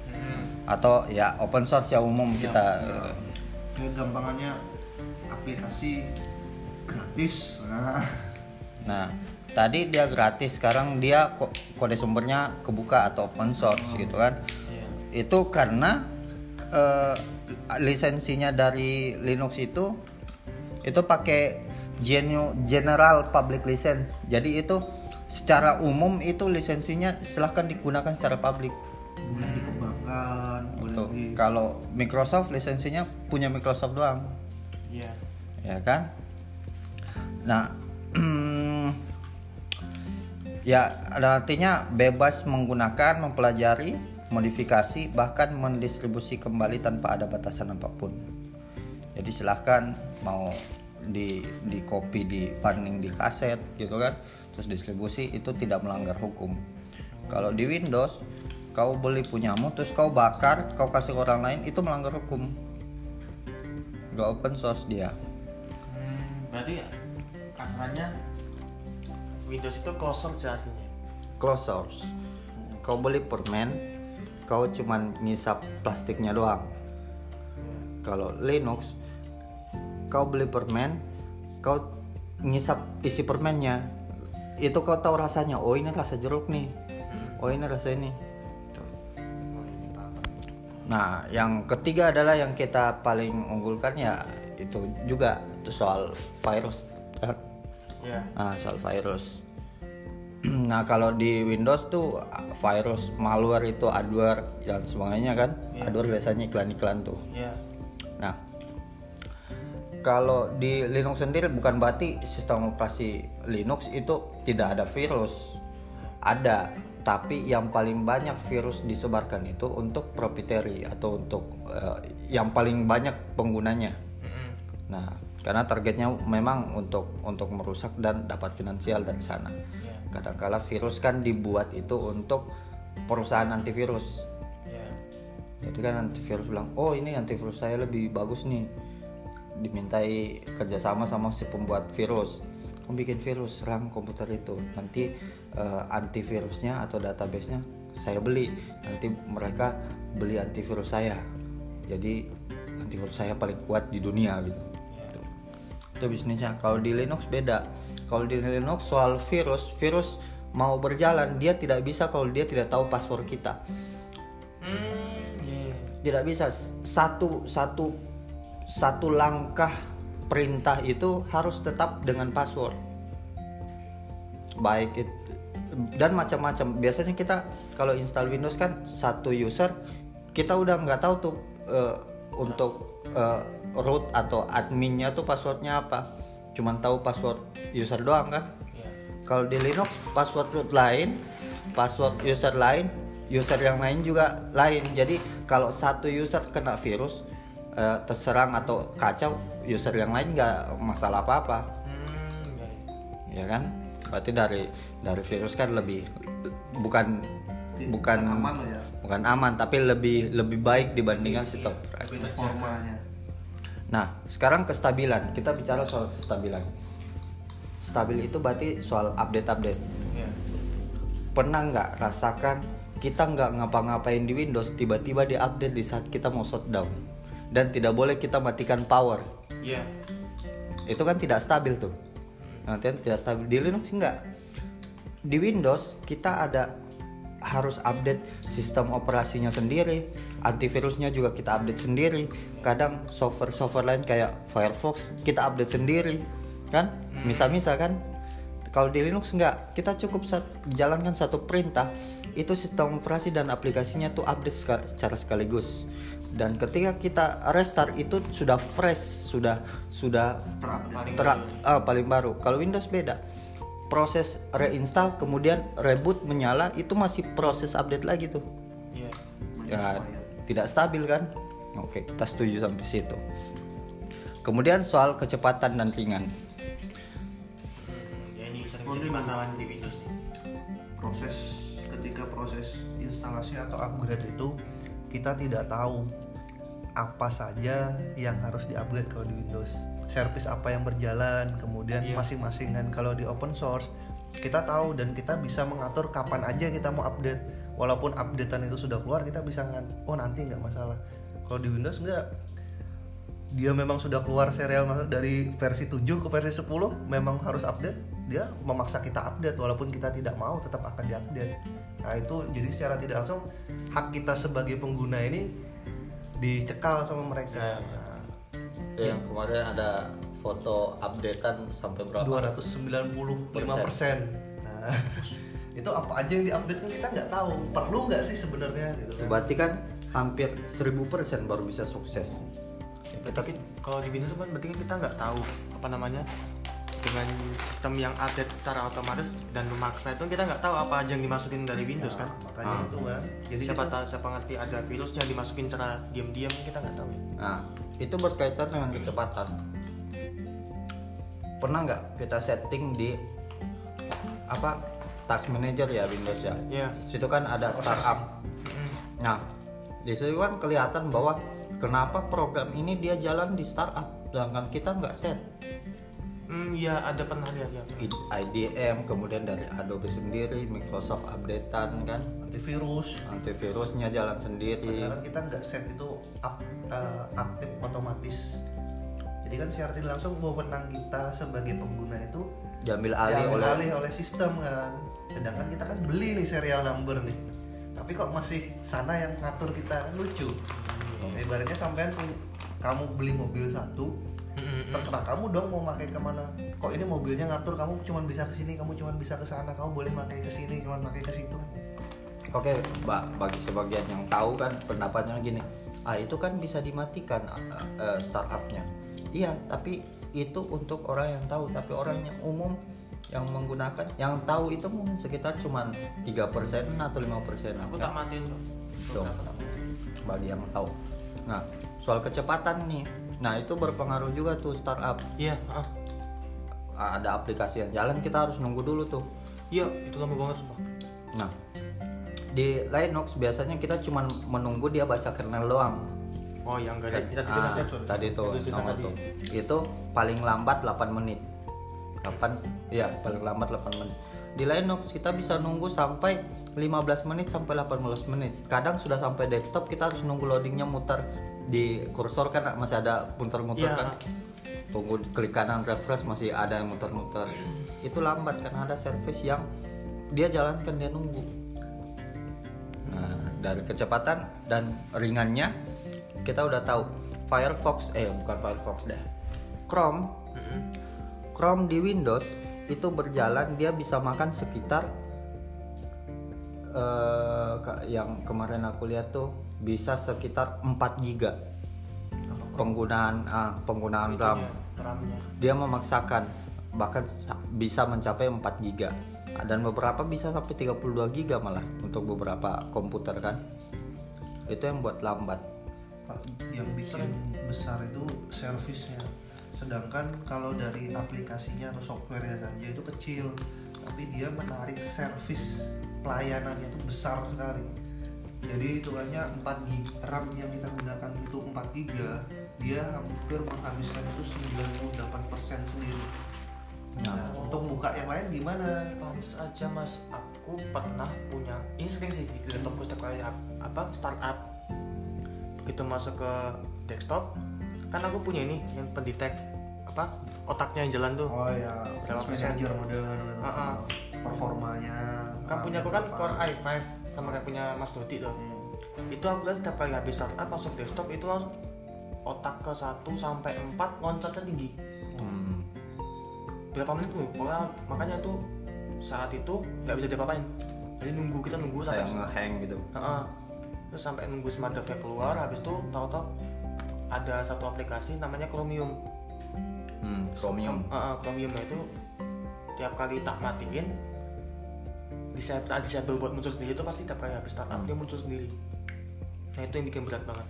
Mm. atau ya open source yang umum Iya, kita iya. ya gampangannya aplikasi gratis nah Nah, tadi dia gratis, sekarang dia ko- kode sumbernya kebuka atau open source gitu kan. Iya. Itu karena eh, lisensinya dari Linux itu itu pakai genu- general public license. Jadi itu secara umum itu lisensinya silahkan digunakan secara publik. boleh dikembangkan boleh Tuh. di Kalau Microsoft lisensinya punya Microsoft doang. Iya. ya kan nah ya artinya bebas menggunakan mempelajari modifikasi bahkan mendistribusi kembali tanpa ada batasan apa pun. Jadi silahkan mau di di copy di paning di kaset gitu kan terus distribusi itu tidak melanggar hukum. Kalau di Windows kau beli punyamu terus kau bakar kau kasih orang lain itu melanggar hukum. Nggak open source dia. Hmm, berarti kasarannya Windows itu closed source ya aslinya. close source kau beli permen kau cuman ngisap plastiknya doang. Kalau Linux kau beli permen kau ngisap isi permennya. Itu kau tahu rasanya oh ini rasa jeruk nih. Oh ini rasa ini. Nah yang ketiga adalah yang kita paling unggulkan ya itu juga itu soal virus Ya. Nah, soal virus. nah, kalau di Windows tuh virus malware itu adware dan sebagainya kan. Iya. Adware biasanya iklan-iklan tuh. Ya. Nah, kalau di Linux sendiri bukan berarti sistem operasi Linux itu tidak ada virus. Ada, tapi yang paling banyak virus disebarkan itu untuk proprietary atau untuk eh, yang paling banyak penggunanya. Mm-mm. Nah, karena targetnya memang untuk untuk merusak dan dapat finansial dari sana. Ya. Kadangkala virus kan dibuat itu untuk perusahaan antivirus. Ya. Jadi kan antivirus bilang, oh ini antivirus saya lebih bagus nih. Dimintai kerjasama sama si pembuat virus. Kamu bikin virus serang komputer itu. Nanti eh, antivirusnya atau databasenya saya beli. Nanti mereka beli antivirus saya. Jadi antivirus saya paling kuat di dunia gitu. Itu. Itu bisnisnya. Kalau di Linux beda. Kalau di Linux soal virus, virus mau berjalan dia tidak bisa kalau dia tidak tahu password kita Hmm, ya. tidak bisa satu satu satu langkah perintah itu harus tetap dengan password baik it, dan macam-macam biasanya kita kalau install Windows kan satu user kita udah nggak tahu tuh eh, untuk eh, root atau adminnya tuh passwordnya apa? Cuman tahu password user doang kan? Iya. kalau di Linux password root lain password user lain user yang lain juga lain. Jadi kalau satu user kena virus eh, terserang atau kacau user yang lain nggak masalah apa apa Hmm, iya, iya. ya kan? Berarti dari dari virus kan lebih bukan bukan aman ya. bukan aman tapi lebih lebih baik dibandingkan sistem operasi Lebih formanya Nah, sekarang kestabilan. Kita bicara soal kestabilan. Stabil itu berarti soal update-update. Iya. Pernah nggak rasakan kita nggak ngapa-ngapain di Windows, tiba-tiba di update di saat kita mau shutdown dan tidak boleh kita matikan power. Iya. Itu kan tidak stabil tuh. Nanti tidak stabil di Linux enggak. Di Windows kita ada harus update sistem operasinya sendiri, antivirusnya juga kita update sendiri. Kadang software-software lain kayak Firefox kita update sendiri, kan? Misal-misal kan. Kalau di Linux enggak, kita cukup sat- jalankan satu perintah, itu sistem operasi dan aplikasinya tuh update secara sekaligus. Dan ketika kita restart itu sudah fresh, sudah sudah terupdate Ter- ah, paling baru. Kalau Windows beda. Proses reinstall kemudian reboot menyala itu masih proses update lagi tuh. Iya. Ya, tidak stabil kan? Oke, kita setuju sampai situ. Kemudian soal kecepatan dan ringan. Ya ini masalah di Windows nih. proses ketika proses instalasi atau upgrade itu kita tidak tahu apa saja yang harus diupgrade kalau di Windows service apa yang berjalan kemudian Iya. masing-masing kan kalau di open source kita tahu dan kita bisa mengatur kapan aja kita mau update walaupun updatean itu sudah keluar kita bisa ngan oh nanti nggak masalah. Kalau di Windows enggak. Dia memang sudah keluar serial dari versi 7 ke versi 10 memang harus update. Dia memaksa kita update walaupun kita tidak mau tetap akan diupdate. Nah itu jadi secara tidak langsung hak kita sebagai pengguna ini dicekal sama mereka. Nah, Yang kemarin ada foto updatean sampai berapa? 295 persen. Nah itu apa aja yang diupdate kan kita nggak tahu perlu nggak sih sebenarnya gitu kan Berarti kan hampir 1000% baru bisa sukses. Ya, tapi kalau di Windows kan berarti kita nggak tahu apa namanya dengan sistem yang update secara otomatis dan memaksa itu kita nggak tahu apa aja yang dimasukin dari Windows kan. makanya Ah. itu kan jadi siapa kita- tahu siapa ngerti ada virusnya dimasukin secara diam-diam kita nggak tahu. ya. Nah, itu berkaitan dengan kecepatan. Pernah nggak kita setting di apa task manager ya Windows ya? Iya. Situ kan ada startup. Nah, di situ kan kelihatan bahwa kenapa program ini dia jalan di startup, sedangkan kita nggak set. Hmm, ya ada pernah lihat ya. IDM, kemudian dari Adobe sendiri, Microsoft updatean kan, antivirus antivirusnya jalan sendiri. Padahal kita nggak set itu up, eh, aktif otomatis. Jadi kan secara langsung wewenang kita sebagai pengguna itu Diambil alih diambil oleh alih oleh sistem kan. Sedangkan kita kan beli nih serial number nih. Tapi kok masih sana yang ngatur kita kan lucu. Nah, ibaratnya sampean kamu beli mobil satu, Mm-mm. terserah kamu dong mau pakai ke mana. Kok ini mobilnya ngatur kamu cuma bisa ke sini, kamu cuma bisa ke sana, kamu boleh pakai ke sini, cuma pakai ke situ. Oke, Mbak, bagi sebagian yang tahu kan pendapatnya gini. Ah, itu kan bisa dimatikan uh, uh, startupnya. Iya, tapi itu untuk orang yang tahu, tapi orang yang umum yang menggunakan yang tahu itu mungkin sekitar cuma 3% atau 5% Aku tak matiin kok. Dong. Bagi yang tahu. Nah, soal kecepatan nih. Nah, itu berpengaruh juga tuh startup. Iya. Ah, Ada aplikasi yang jalan kita harus nunggu dulu tuh. Iya, itu lama banget sumpah. Nah, di Linux biasanya kita cuma menunggu dia baca kernel doang. Oh, yang. Kita itu Ah, tadi tuh Itu nomor tadi. tuh. Itu paling lambat 8 menit. 8 ya paling lambat 8 menit. Di Linux kita bisa nunggu sampai 15 menit sampai 18 menit. Kadang sudah sampai desktop kita harus nunggu loadingnya muter di kursor kan masih ada muter-muter Iya. kan. Tunggu klik kanan refresh masih ada yang muter-muter. Itu lambat karena ada service yang dia jalankan dia nunggu. Nah, dari kecepatan dan ringannya kita udah tahu Firefox eh bukan Firefox deh. Chrome. Mm-mm. Chrome di Windows itu berjalan dia bisa makan sekitar eh, ka- yang kemarin aku lihat tuh bisa sekitar 4 giga. Penggunaan ah, penggunaan RAM. Dia memaksakan bahkan bisa mencapai 4 GB dan beberapa bisa sampai 32 GB malah untuk beberapa komputer kan. Itu yang buat lambat yang bikin besar itu servisnya. Sedangkan kalau dari aplikasinya atau softwarenya saja itu kecil tapi dia menarik servis pelayanannya itu besar sekali. Jadi hitungannya 4 gig RAM yang kita gunakan itu 4 giga dia hampir menghabiskan itu 98% sendiri. Nah. nah, untuk buka yang lain gimana? Pantes aja mas, aku pernah punya ini sering sih di kali ap- apa startup begitu masuk ke desktop kan aku punya ini yang pendetek apa otaknya yang jalan tuh oh ya Berapa persen? manager mode gitu. Ah, ah. performanya kan punya aku kan core i5 sama kayak punya Mas Dodi tuh itu aku kan setiap kali habis startup masuk desktop itu langsung otak ke 1 sampai 4 loncatnya tinggi Hmm. berapa menit tuh pokoknya makanya tuh saat itu nggak bisa diapa-apain jadi nunggu kita nunggu sampai kayak ngehang gitu Heeh. Terus sampai nunggu smart drive keluar habis itu tahu-tahu ada satu aplikasi namanya Chromium. Hmm, Chromium. Heeh, Chromium itu tiap kali tak matiin disable ah, disable buat muncul sendiri itu pasti tiap kali habis startup dia muncul sendiri. Nah itu yang bikin berat banget.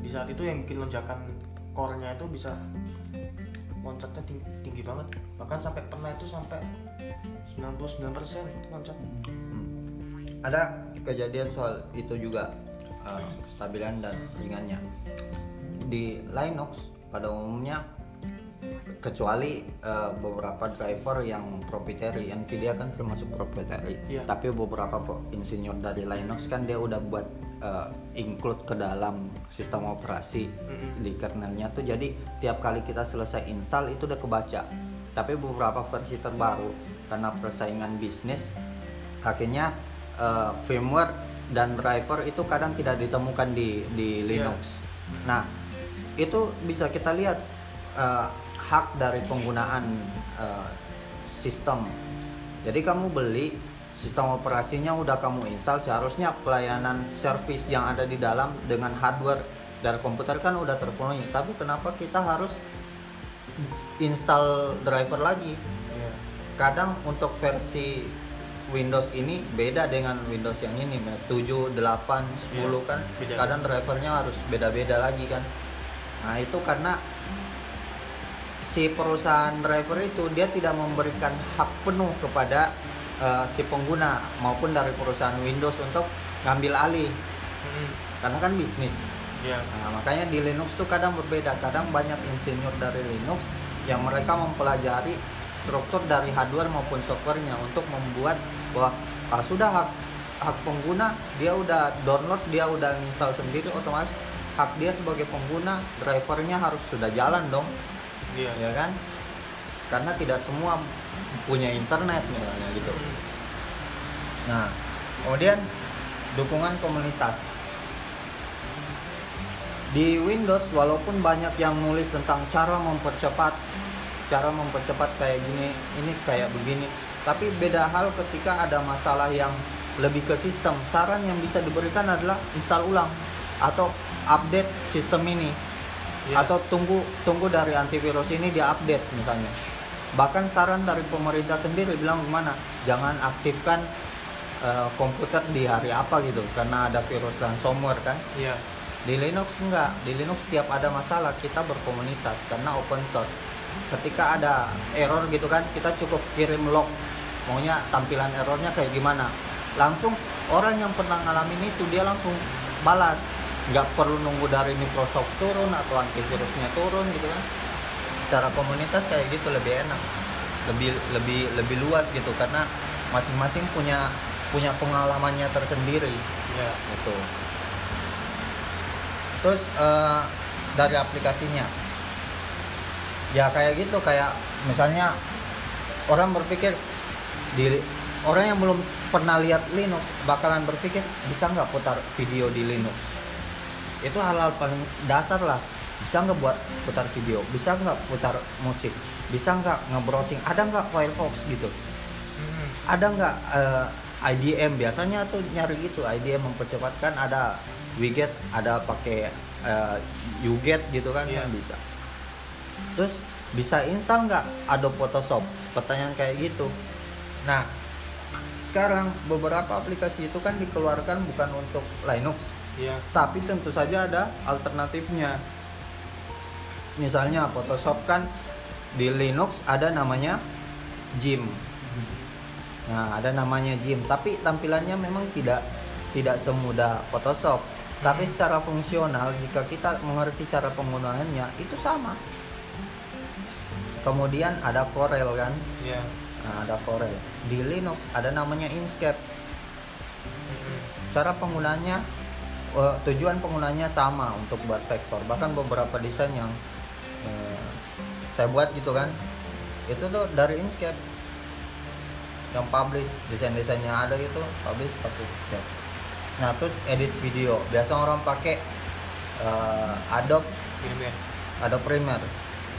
Di saat itu yang bikin lonjakan core-nya itu bisa loncatnya tinggi, tinggi banget. Bahkan sampai pernah itu sampai 99% loncat ada kejadian soal itu juga uh, kestabilan dan ringannya di Linux pada umumnya kecuali uh, beberapa driver yang proprietary Nvidia kan termasuk proprietary Iya. tapi beberapa insinyur dari Linux kan dia udah buat uh, include ke dalam sistem operasi Mm-mm. di kernelnya tuh jadi tiap kali kita selesai install itu udah kebaca tapi beberapa versi terbaru karena persaingan bisnis akhirnya eh, firmware dan driver itu kadang tidak ditemukan di di Linux. Nah itu bisa kita lihat eh, hak dari penggunaan eh, sistem. Jadi kamu beli sistem operasinya udah kamu install seharusnya pelayanan service yang ada di dalam dengan hardware dari komputer kan udah terpenuhi. Tapi kenapa kita harus install driver lagi? Iya. kadang untuk versi Windows ini beda dengan Windows yang ini 7, 8, 10 Iya, kan beda. kadang drivernya harus beda-beda lagi kan nah itu karena si perusahaan driver itu dia tidak memberikan hak penuh kepada eh, si pengguna maupun dari perusahaan Windows untuk ngambil alih Mm-mm. karena kan bisnis Iya. Nah, makanya di Linux tuh kadang berbeda. Kadang banyak insinyur dari Linux yang mereka mempelajari struktur dari hardware maupun softwarenya untuk membuat bahwa ah, sudah hak hak pengguna dia udah download, dia udah install sendiri otomatis hak dia sebagai pengguna drivernya harus sudah jalan dong, Iya. ya kan? Karena tidak semua punya internet misalnya gitu. Nah, kemudian dukungan komunitas. Di Windows walaupun banyak yang nulis tentang cara mempercepat cara mempercepat kayak gini, ini kayak begini, tapi beda hal ketika ada masalah yang lebih ke sistem. Saran yang bisa diberikan adalah install ulang atau update sistem ini. Iya. Atau tunggu tunggu dari antivirus ini dia update misalnya. Bahkan saran dari pemerintah sendiri bilang gimana? Jangan aktifkan eh, komputer di hari apa gitu karena ada virus ransomware kan. Iya. Di Linux enggak, di Linux setiap ada masalah kita berkomunitas karena open source. Ketika ada error gitu kan, kita cukup kirim log. Maunya tampilan errornya kayak gimana? Langsung orang yang pernah ngalamin itu dia langsung balas. Nggak perlu nunggu dari Microsoft turun atau antivirusnya turun gitu kan. Cara komunitas kayak gitu lebih enak. Lebih lebih lebih luas gitu karena masing-masing punya punya pengalamannya tersendiri Iya. gitu terus eh, dari aplikasinya ya kayak gitu kayak misalnya orang berpikir di orang yang belum pernah lihat Linux bakalan berpikir bisa nggak putar video di Linux? Itu hal-hal paling dasar lah. Bisa nggak buat putar video? Bisa nggak putar musik? Bisa nggak nge-browsing? Ada nggak Firefox gitu? Mm. ada nggak eh, IDM biasanya tuh nyari gitu IDM mempercepatkan ada widget ada pakai eh, uget gitu kan Iya. kan bisa terus bisa install nggak? Adobe Photoshop? Pertanyaan kayak gitu. Nah sekarang beberapa aplikasi itu kan dikeluarkan bukan untuk Linux. Iya. tapi tentu saja ada alternatifnya. Misalnya Photoshop kan di Linux ada namanya Gim nah ada namanya Gim tapi tampilannya memang tidak tidak semudah Photoshop. Tapi secara fungsional jika kita mengerti cara penggunaannya itu sama kemudian ada Corel kan? Iya. nah, ada Corel. Di Linux ada namanya Inkscape. Cara penggunanya eh, tujuan penggunanya sama untuk buat vektor. Bahkan beberapa desain yang eh, saya buat gitu kan. Itu tuh dari Inkscape. Yang publish desain-desain yang ada itu publish pakai Inkscape. Nah terus edit video. Biasa orang pakai eh, Adobe. Ya. Adobe Premiere.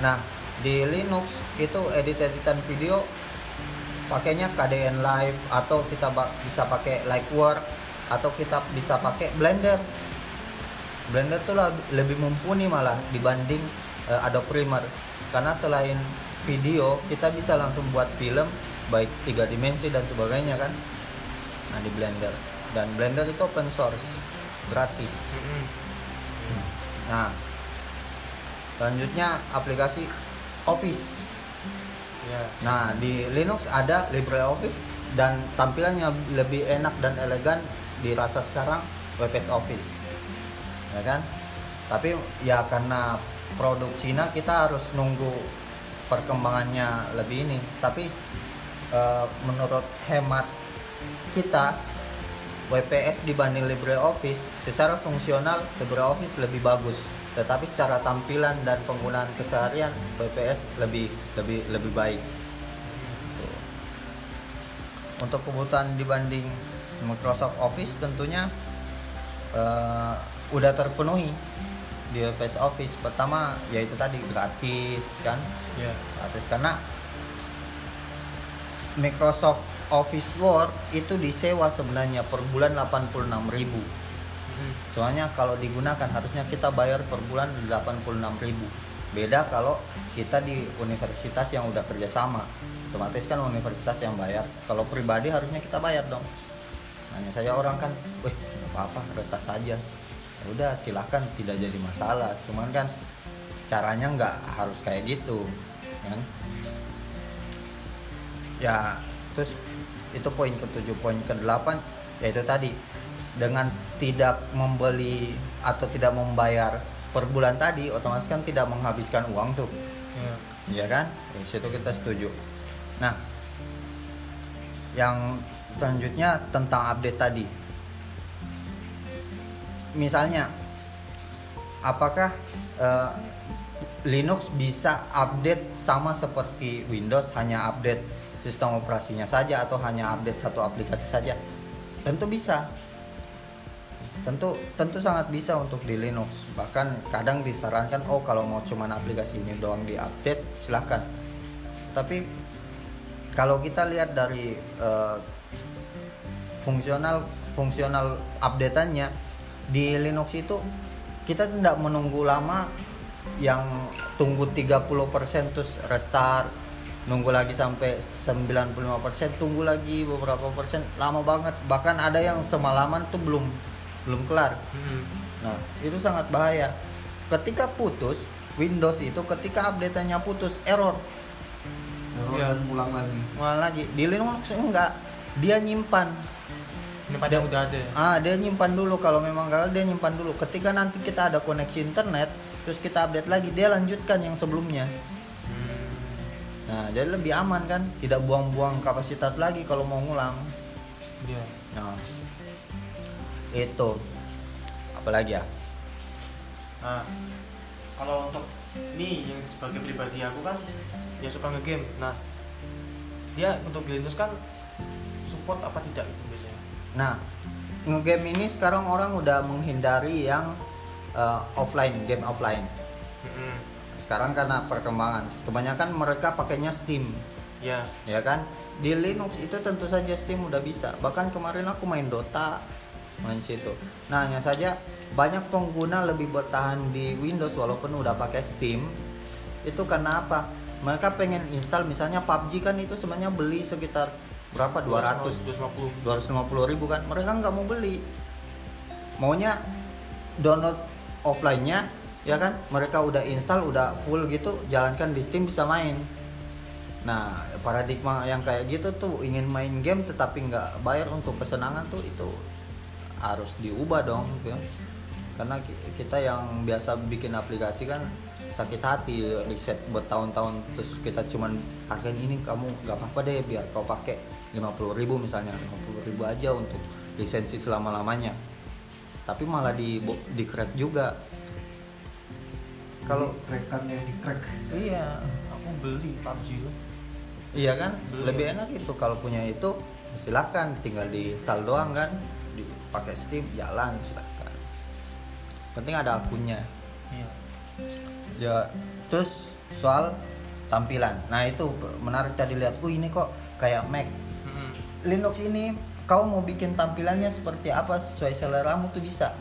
Nah di Linux itu edit-editan video pakainya KDN Live atau kita bisa pakai Lightwork atau kita bisa pakai Blender. Blender tuh lebih mumpuni malah dibanding eh, Adobe Premiere. Karena selain video kita bisa langsung buat film baik tiga dimensi dan sebagainya kan nah di Blender. Dan Blender itu open source gratis. Nah selanjutnya aplikasi Office Iya. Nah, di Linux ada LibreOffice dan tampilannya lebih enak dan elegan dirasa sekarang WPS Office. Ya kan? Tapi ya karena produk Cina kita harus nunggu perkembangannya lebih ini. Tapi eh, menurut hemat kita WPS dibanding LibreOffice secara fungsional LibreOffice lebih bagus tetapi secara tampilan dan penggunaan keseharian WPS lebih lebih lebih baik. Untuk kebutuhan dibanding Microsoft Office tentunya eh, udah terpenuhi di WPS Office. Pertama yaitu tadi gratis kan? Iya. gratis. Karena Microsoft Office Word itu disewa sebenarnya per bulan 86.000 Soalnya kalau digunakan harusnya kita bayar per bulan 86.000. Beda kalau kita di universitas yang udah kerjasama, otomatis kan universitas yang bayar. Kalau pribadi harusnya kita bayar dong. Hanya saya orang kan, wih apa-apa retas saja. Ya udah silahkan tidak jadi masalah. Cuman kan caranya nggak harus kayak gitu, kan? Ya terus itu poin ketujuh, poin ke delapan yaitu tadi dengan tidak membeli atau tidak membayar per bulan tadi otomatis kan tidak menghabiskan uang tuh. Iya. ya kan? Di situ kita setuju. Nah yang selanjutnya tentang update tadi. Misalnya apakah eh, Linux bisa update sama seperti Windows hanya update sistem operasinya saja atau hanya update satu aplikasi saja? Tentu bisa tentu tentu sangat bisa untuk di Linux. Bahkan kadang disarankan oh kalau mau cuman aplikasi ini doang diupdate silahkan. Tapi kalau kita lihat dari eh, fungsional fungsional updateannya di Linux itu kita tidak menunggu lama yang tunggu 30% terus restart nunggu lagi sampai 95% tunggu lagi beberapa persen lama banget. Bahkan ada yang semalaman tuh belum belum kelar Mm-mm. Nah, itu sangat bahaya. Ketika putus, Windows itu ketika update-nya putus, error. Iya. dan pulang lagi Malah lagi. Di Linux enggak. Dia nyimpan. Ini pada udah ada. ya? Ah, dia nyimpan dulu kalau memang gagal dia nyimpan dulu. Ketika nanti kita ada koneksi internet, terus kita update lagi, dia lanjutkan yang sebelumnya. Hmm. Nah, jadi lebih aman kan? Tidak buang-buang kapasitas lagi kalau mau ngulang. Iya. Nah, itu. Apalagi ya? Nah, kalau untuk ini yang sebagai pribadi aku kan dia suka ngegame. Nah, dia untuk Linux kan support apa tidak itu biasanya? Nah, ngegame ini sekarang orang udah menghindari yang eh, offline, game offline. Mm-mm. Sekarang karena perkembangan, kebanyakan mereka pakainya Steam, Ya, ya kan? Di Linux itu tentu saja Steam udah bisa. Bahkan kemarin aku main Dota main situ. Nah, hanya saja banyak pengguna lebih bertahan di Windows walaupun udah pakai Steam. Itu karena apa? Mereka pengen install misalnya PUBG kan itu sebenarnya beli sekitar berapa? 200 250 250 ribu kan? Mereka nggak mau beli. Maunya download offline-nya ya kan? Mereka udah install udah full gitu jalankan di Steam bisa main. Nah paradigma yang kayak gitu tuh ingin main game tetapi nggak bayar untuk kesenangan tuh itu harus diubah dong gitu. karena ki- kita yang biasa bikin aplikasi kan sakit hati riset bertahun-tahun terus kita cuman hargain ini kamu nggak apa-apa deh biar kau pakai 50.000 ribu misalnya 50.000 ribu aja untuk lisensi selama-lamanya. Tapi malah di di crack juga. Kalau rekan yang di crack. Iya aku beli PUBG itu. Iya kan? Belum. lebih enak itu kalau punya itu silahkan tinggal di install doang kan dipakai Steam jalan silahkan. Penting ada akunnya. Iya. Ya terus soal tampilan. Nah itu menarik tadi lihat oh ini kok kayak Mac. Mm-mm. Linux ini kau mau bikin tampilannya seperti apa? Sesuai seleramu tuh bisa.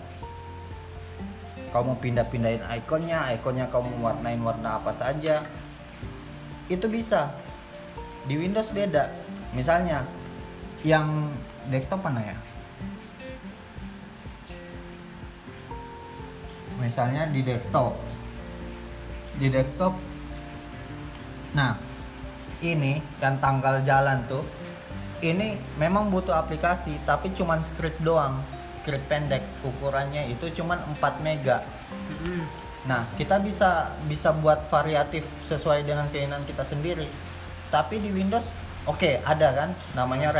Kau mau pindah-pindahin ikonnya ikonnya kau mau warnain warna apa saja itu bisa. Di Windows beda. Misalnya yang desktop mana ya misalnya di desktop. Di desktop. Nah ini dan tanggal jalan tuh ini memang butuh aplikasi tapi cuman script doang. Script pendek ukurannya itu cuman 4 mega. Nah kita bisa bisa buat variatif sesuai dengan keinginan kita sendiri. Tapi di Windows oke ada kan? Namanya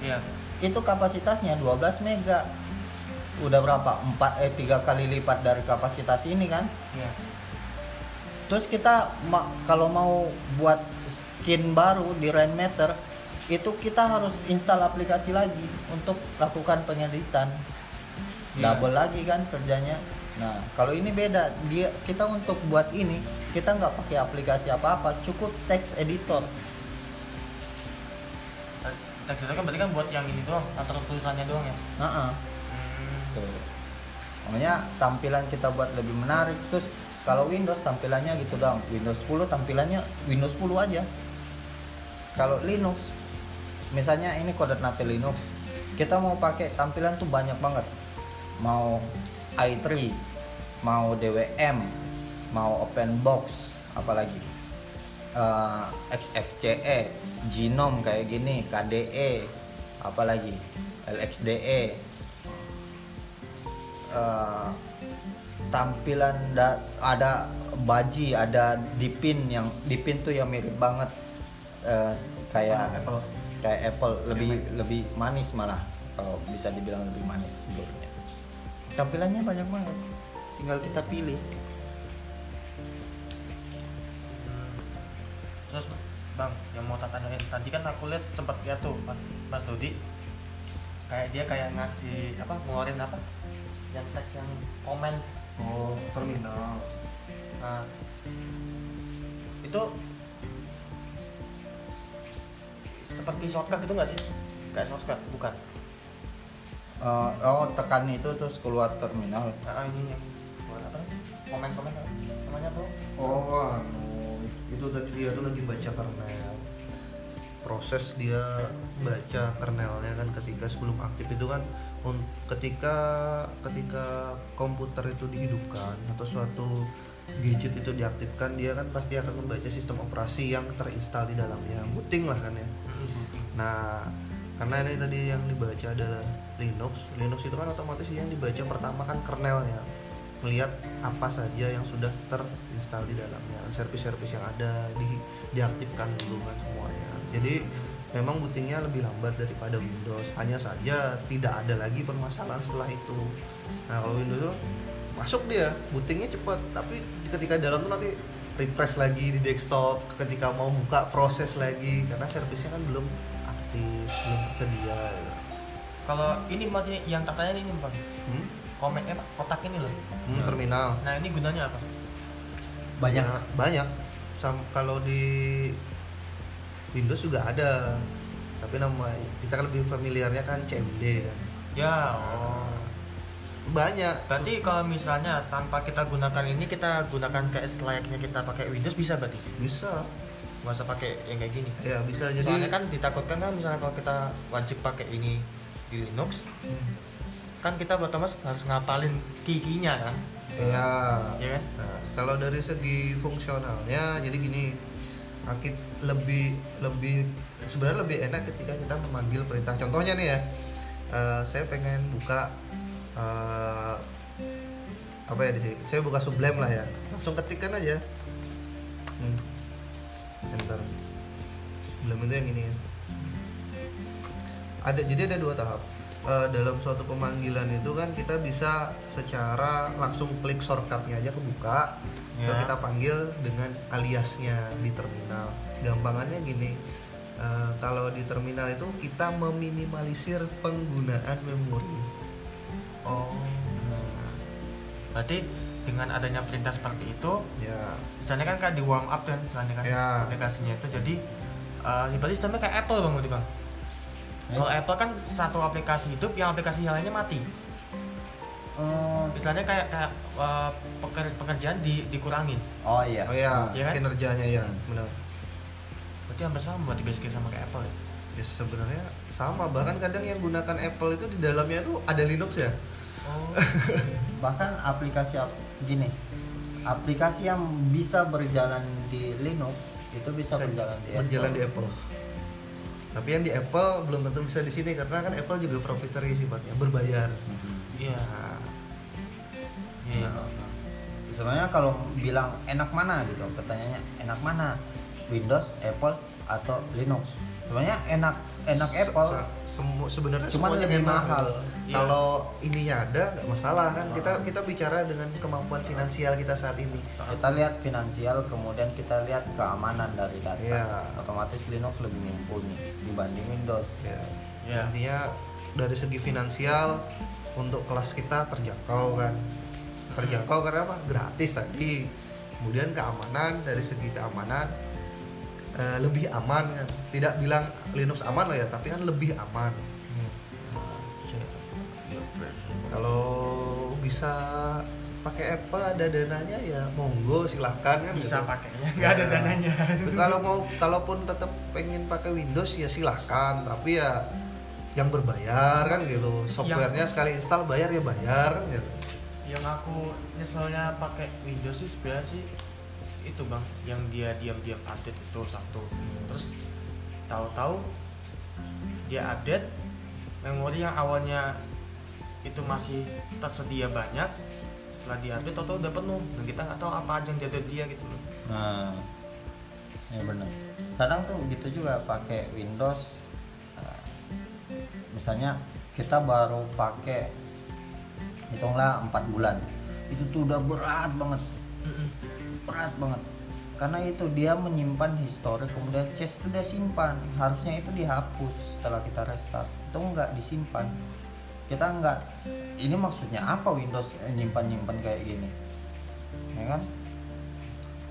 iya. Itu kapasitasnya 12 mega udah berapa 4 eh 3 kali lipat dari kapasitas ini kan iya Terus kita ma- kalau mau buat skin baru di Rainmaker itu kita harus install aplikasi lagi untuk lakukan pengeditan. Iya. Double lagi kan kerjanya. Nah, kalau ini beda. Dia kita untuk buat ini kita nggak pakai aplikasi apa-apa, cukup text editor. teks itu kan berarti kan buat yang ini doang atau tulisannya doang ya Nah, hmm. Tuh. Makanya tampilan kita buat lebih menarik terus kalau Windows tampilannya gitu dong. Windows 10 tampilannya Windows 10 aja. Kalau Linux misalnya ini Coordinate Linux kita mau pakai tampilan tuh banyak banget. Mau i3, mau DWM, mau open box, apalagi eh, XFCE, Genome kayak gini, KDE, apalagi LXDE, eh, tampilan da- ada baji ada dipin yang dipin tuh yang mirip banget. Eh, kayak Apple. kayak Apple lebih lebih manis malah kalau bisa dibilang lebih manis sebelumnya tampilannya banyak banget. Tinggal kita pilih. Terus bang yang mau tanyain tadi kan aku lihat sempat lihat tuh mas, mas Dodi. Kayak dia kayak ngasih apa ngeluarin apa yang teks yang comments. Oh terminal. Nah itu seperti shortcut gitu nggak sih? Kayak shortcut bukan? Eh, oh tekan itu terus keluar terminal. Nah ini yang apa? Komen komen apa? namanya tuh oh anu itu tadi dia tuh lagi baca kernel. Proses dia baca kernelnya kan ketika sebelum aktif itu kan ketika ketika komputer itu dihidupkan atau suatu gadget itu diaktifkan dia kan pasti akan membaca sistem operasi yang terinstal di dalamnya booting lah kan ya Nah, karena ini tadi yang dibaca adalah Linux. Linux itu kan otomatis yang dibaca pertama kan kernelnya. Melihat apa saja yang sudah terinstal di dalamnya, servis-servis yang ada di diaktifkan dulu kan semuanya. Jadi memang bootingnya lebih lambat daripada Windows. Hanya saja tidak ada lagi permasalahan setelah itu. Nah, kalau Windows itu masuk dia, bootingnya cepat, tapi ketika dalam tuh nanti refresh lagi di desktop ketika mau buka proses lagi karena servisnya kan belum aktif belum tersedia. Kalau ini maksudnya yang tak tanya ini bang hmm? komen eh, kotak ini loh. Hmm, terminal. Nah ini gunanya apa? Banyak. Ya, banyak. Sam- kalau di Windows juga ada. Tapi nama kita kan lebih familiarnya kan CMD kan? Ya oh. Banyak. Berarti kalau misalnya tanpa kita gunakan ini kita gunakan kayak selayaknya kita pakai Windows bisa berarti? Bisa. Nggak usah pakai yang kayak gini? Ya bisa. Jadi soalnya kan ditakutkan kan misalnya kalau kita wajib pakai ini di Linux Hmm. kan kita otomatis harus ngapalin kikinya kan? Ya ya kan? Nah, kalau dari segi fungsionalnya, jadi gini, akit lebih lebih sebenarnya lebih enak ketika kita memanggil perintah. Contohnya nih ya, eh, saya pengen buka eh, apa ya di sini? Saya buka Sublime lah ya, langsung ketikkan aja. Hmm. Enter. Sublime itu yang ini ya. Ada jadi ada dua tahap. Eh, dalam suatu pemanggilan itu kan kita bisa secara langsung klik shortcutnya aja kebuka. Terus kita panggil dengan aliasnya di terminal gampangannya gini eh, kalau di terminal itu kita meminimalisir penggunaan memori oh berarti dengan adanya perintah seperti itu ya misalnya kan kayak di warm up kan misalnya kan Ya. aplikasinya itu jadi uh, berarti sistemnya kayak Apple bang Budi bang. Kalau Apple kan satu aplikasi hidup yang aplikasi yang lainnya mati. Eh, misalnya kayak kayak uh, peker- pekerjaan di, dikurangin. Oh iya. Oh ya Iya kan? kinerjanya ya benar. Berarti hampir sama basically sama kayak Apple ya? Ya sebenarnya sama. Bahkan kadang yang gunakan Apple itu di dalamnya itu ada Linux ya. Oh. Bahkan aplikasi ap- gini. Aplikasi yang bisa berjalan di Linux itu bisa, Bisa berjalan di berjalan Apple. di Apple tapi yang di Apple belum tentu bisa di sini karena kan Apple juga proprietary sifatnya berbayar. Iya. Nah, iya sebenarnya kalau bilang enak mana gitu pertanyaannya enak mana? Windows Apple atau Linux? Sebenarnya enak enak se- Apple. se- semu- sebenarnya Cuman semuanya lebih enak mahal. gitu. Iya. Kalau ininya ada nggak masalah kan kita kita bicara dengan kemampuan finansial kita saat ini. kita lihat finansial kemudian kita lihat keamanan dari data Iya. otomatis Linux lebih mumpuni dibanding Windows Ya. Iya. Intinya dari segi finansial untuk kelas kita terjangkau kan. Terjangkau karena apa? Gratis tadi. Kemudian keamanan dari segi keamanan eh, lebih aman kan. Tidak bilang Linux aman lah ya, tapi kan lebih aman. Kalau bisa pakai Apple ada dananya ya monggo silahkan kan. Bisa gitu. pakainya nggak ada dananya. Kalau mau kalaupun tetap pengen pakai Windows ya silahkan tapi ya yang berbayar kan gitu. Softwarenya sekali install bayar ya bayar kan gitu. Yang aku nyeselnya pakai Windows sih sebenarnya sih itu bang. Yang dia diam-diam update itu satu. Terus tahu-tahu dia update memori yang awalnya itu masih tersedia banyak. Setelah diupdate tahu-tahu udah penuh. Dan kita nggak tahu apa aja yang dia dia gitu loh. Nah ya benar. Kadang tuh gitu juga pakai Windows eh, misalnya kita baru pakai hitunglah empat bulan. Itu tuh udah berat banget. Berat banget. Karena itu dia menyimpan histori kemudian cache itu dia simpan. Harusnya itu dihapus setelah kita restart. Itu nggak disimpan kita nggak ini maksudnya apa Windows nyimpan nyimpan kayak gini? Ya kan?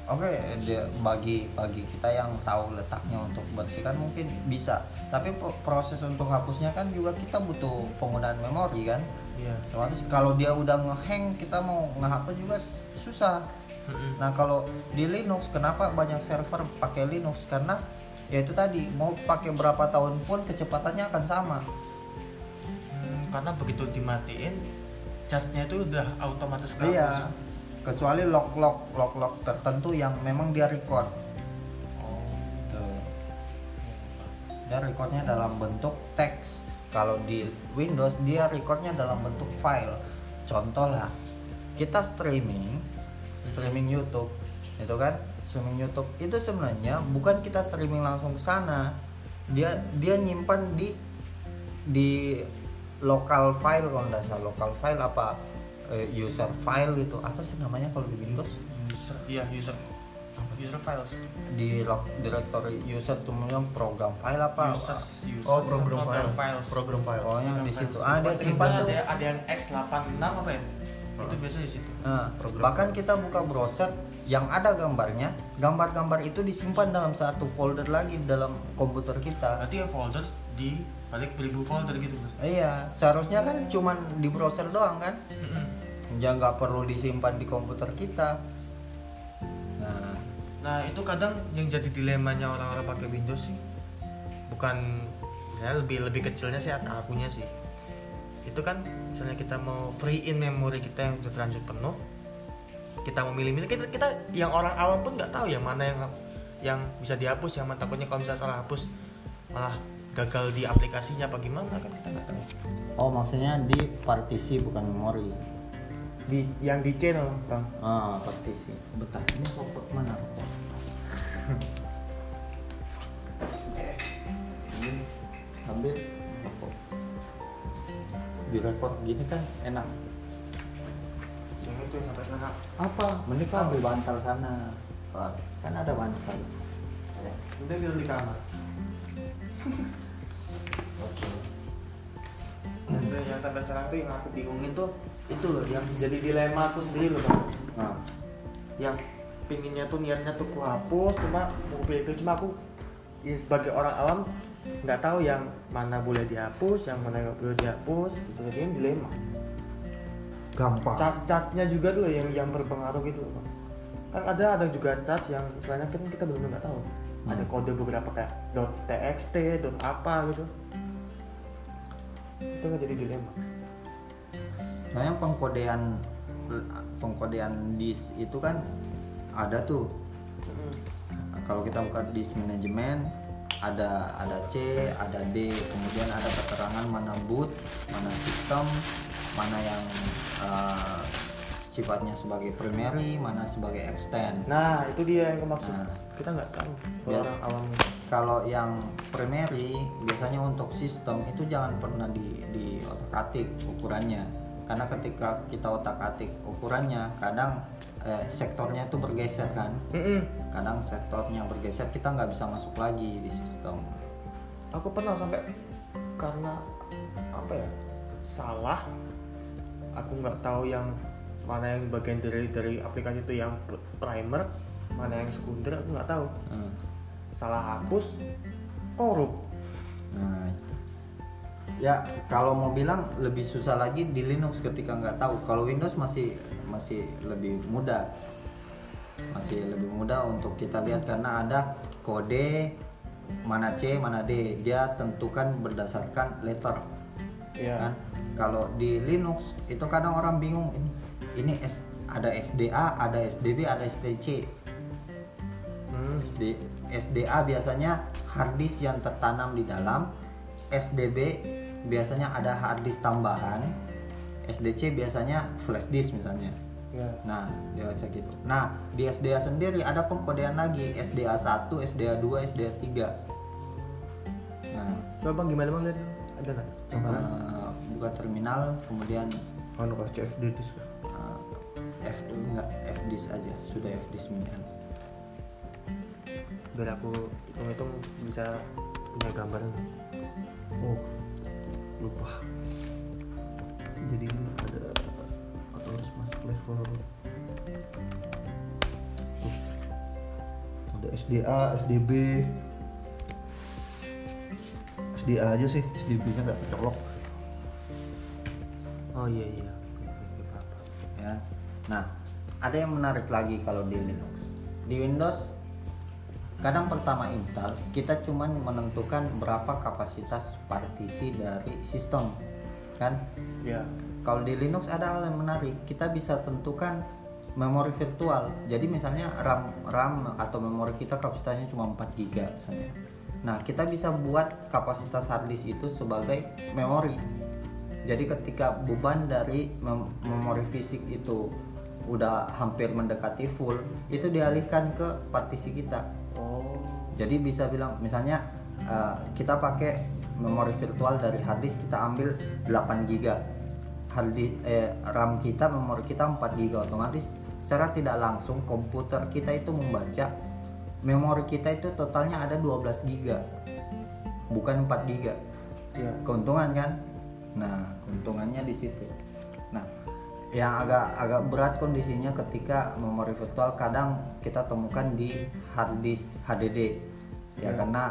Oke dia bagi bagi kita yang tahu letaknya untuk bersihkan mungkin bisa. Tapi pro- proses untuk hapusnya kan juga kita butuh penggunaan memori kan? Iya. Otomatis kalau dia udah ngehang kita mau ngehapus juga susah. Nah kalau di Linux kenapa banyak server pakai Linux? Karena ya itu tadi mau pakai berapa tahun pun kecepatannya akan sama. Karena begitu dimatiin charge-nya itu udah otomatis kehapus Iya. Kecuali lock lock lock lock tertentu yang memang dia record. oh Tuh. Dia recordnya dalam bentuk teks. Kalau di Windows dia recordnya dalam bentuk file. Contoh lah, kita streaming, streaming YouTube, itu kan streaming YouTube itu sebenarnya bukan kita streaming langsung ke sana. Dia dia nyimpan di di local file kalau nggak salah. Local file apa eh, user file itu apa sih namanya kalau di Windows? User iya user. User files. Di log directory user kemudian program file apa? Users users. Oh program file. files. Program file. Pokoknya di Program situ. Ah tuh ada ada yang X86 apa ya itu biasa di situ. Nah, bahkan kita buka browser yang ada gambarnya, gambar-gambar itu disimpan dalam satu folder lagi dalam komputer kita. berarti ya folder di balik beribu folder gitu Mas. Iya, seharusnya kan cuman di browser doang kan, ya nggak perlu disimpan di komputer kita. Nah, Nah itu kadang yang jadi dilemanya orang-orang pakai Windows sih bukan saya lebih lebih kecilnya sih atau akunya sih itu kan misalnya kita mau free in memori kita yang sudah terlanjur penuh kita mau milih-milih kita, kita yang orang awam pun nggak tahu yang mana yang yang bisa dihapus yang mana takutnya kalau misalnya salah hapus malah gagal di aplikasinya apa gimana kan kita nggak tahu oh maksudnya di partisi bukan memori. di yang di channel bang Ah, partisi. Bentar, ini rokok mana rokok? ini ambil rokok. Direkod gini kan enak. yang itu yang sampai sana Apa? Mending kau ambil bantal sana. Kan ada bantal. udah kita di kamar Oke. Itu yang sampai sekarang tuh yang aku bingungin tuh itu loh yang jadi dilema aku sendiri loh bang Nah, yang pinginnya tuh niatnya tuh ku hapus cuma mau pilih cuma aku ya sebagai orang awam nggak tahu yang mana boleh dihapus yang mana nggak boleh dihapus gitu. Jadi yang dilema. Gampang. Cas casnya juga tuh yang yang berpengaruh gitu loh kan ada ada juga cas yang sebenarnya kan kita belum nggak tahu. Ada kode beberapa kayak .txt dot apa gitu. Itu nggak jadi dilema. Sebenarnya pengkodean pengkodean disk itu kan ada tuh. Kalau kita buka disk manajemen ada ada C, ada D, kemudian ada keterangan mana boot, mana sistem, mana yang eh, sifatnya sebagai primary, mana sebagai extend. nah itu dia yang aku maksud Nah. kita nggak tahu orang awam Kalau yang primary biasanya untuk sistem itu jangan pernah di di otak-atik ukurannya. Karena ketika kita otak-atik ukurannya, kadang eh, sektornya itu bergeser kan. Mm-mm. Kadang sektornya bergeser kita nggak bisa masuk lagi di sistem. aku pernah sampai karena apa ya salah aku nggak tahu yang mana yang bagian dari dari aplikasi itu yang pr- primer mana yang sekunder aku nggak tahu Hmm. salah hapus korup Nah. Ya kalau mau bilang lebih susah lagi di Linux ketika nggak tahu. Kalau Windows masih masih lebih mudah, masih lebih mudah untuk kita lihat karena ada kode mana C mana D dia tentukan berdasarkan letter ya kan. Kalau di Linux itu kadang orang bingung ini ini S, ada SDA, ada SDB, ada STC. hmm. SD, SDA biasanya hard disk yang tertanam di dalam SDB biasanya ada hard disk tambahan SDC biasanya flash disk misalnya. Ya. Nah dia baca gitu. Nah di SDA sendiri ada pengkodean lagi SDA 1 SDA 2 SDA 3 nah. Coba bang gimana bang? Lihat ada nggak? Eh, buka terminal kemudian anu kasih CFD disk. Eh, F enggak F disk aja sudah F disk minian biar aku hitung hitung bisa punya gambaran oh lupa jadi ini ada atau harus masuk level Tuh. ada SDA SDB SDA aja sih SDB nya nggak kecolok oh iya iya ya. Nah, ada yang menarik lagi kalau di Linux. Di Windows kadang pertama install kita cuman menentukan berapa kapasitas partisi dari sistem kan? Ya. Kalau di Linux ada hal yang menarik kita bisa tentukan memori virtual. Jadi misalnya RAM RAM atau memori kita kapasitasnya cuma 4 GB misalnya. Nah kita bisa buat kapasitas hard disk itu sebagai memori. Jadi ketika beban dari mem- memori fisik itu udah hampir mendekati full itu dialihkan ke partisi kita oh. Jadi bisa bilang misalnya eh, kita pakai memori virtual dari hard disk kita ambil 8 GB hard disk, eh, RAM kita memori kita 4 GB otomatis secara tidak langsung komputer kita itu membaca memori kita itu totalnya ada 12 GB bukan 4 GB ya keuntungan kan? Nah keuntungannya di situ yang agak agak berat kondisinya ketika memori virtual kadang kita temukan di hard disk HDD ya Iya. karena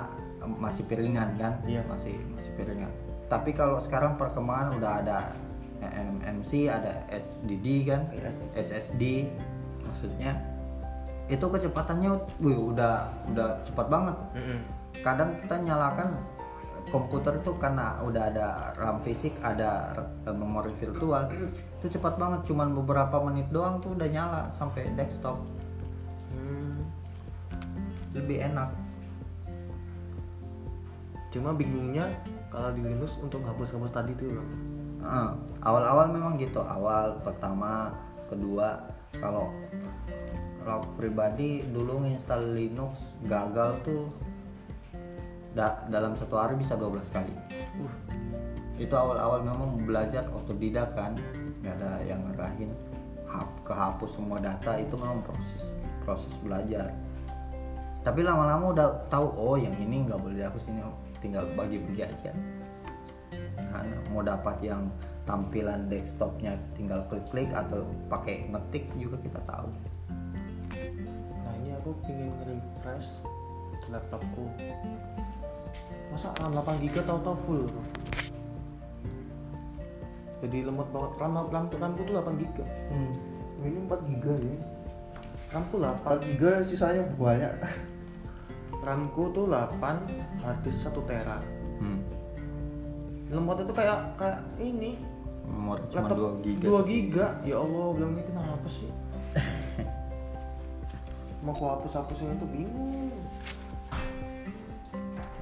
masih piringan kan Iya. masih masih piringan tapi kalau sekarang perkembangan udah ada MMC ada SDD kan Iya. SSD maksudnya itu kecepatannya wih, udah udah cepat banget Mm-mm. kadang kita nyalakan komputer tuh karena udah ada RAM fisik ada memori virtual itu cepat banget cuman beberapa menit doang tuh udah nyala sampai desktop. Hmm. lebih enak. Cuma bingungnya kalau di Linux untuk hapus-hapus tadi tuh. Bang Eh, awal-awal memang gitu awal pertama kedua. Kalau kalau pribadi dulu nginstal Linux gagal tuh da- dalam satu hari bisa 12 kali. Uh. itu awal-awal memang belajar otodidak kan nggak ada yang ngarahin hap- kehapus semua data itu memang proses proses belajar. Tapi lama-lama udah tahu oh yang ini nggak boleh dihapus ini tinggal bagi-bagi aja. Karena mau dapat yang tampilan desktopnya tinggal klik-klik atau pakai ngetik juga kita tahu. Nah ini aku pingin refresh laptopku. Masa RAM 8 GB tahu-tahu full? Jadi lemot banget. RAM RAM RAM tuh 8 GB Hmm. Ini 4 giga ya. RAM tuh 8 4 giga sisanya banyak. RAM-ku tuh 8 harddisk 1 tera. Hmm. lemot itu kayak kayak ini. Memori cuma laptop 2 giga 2 giga. Ya Allah bilangnya kenapa sih? Mau aku hapus hapusin itu bingung.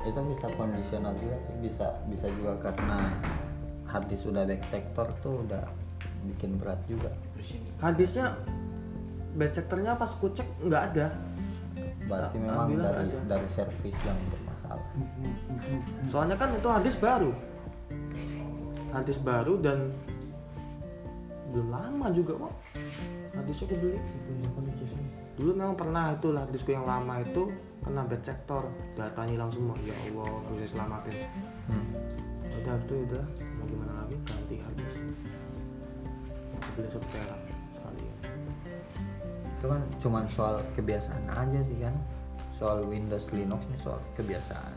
Itu bisa kondisional juga sih. Bisa bisa juga karena harddisk udah back sector tuh udah bikin berat juga. Harddisknya bad sectornya pas ku cek nggak ada. Berarti Ah, memang dari ada. dari servis yang bermasalah. Soalnya kan itu harddisk baru. Harddisk baru dan belum lama juga kok harddisknya aku beli. Dulu memang pernah itu harddiskku yang lama itu kena bad sector. Datanya hilang semua ya Allah bisa selamatin. Hmm. Itu udah mau gimana lagi? Ganti Aku beli satu tera sekalian itu kan cuma soal kebiasaan aja sih kan. Soal Windows Linux nih soal kebiasaan.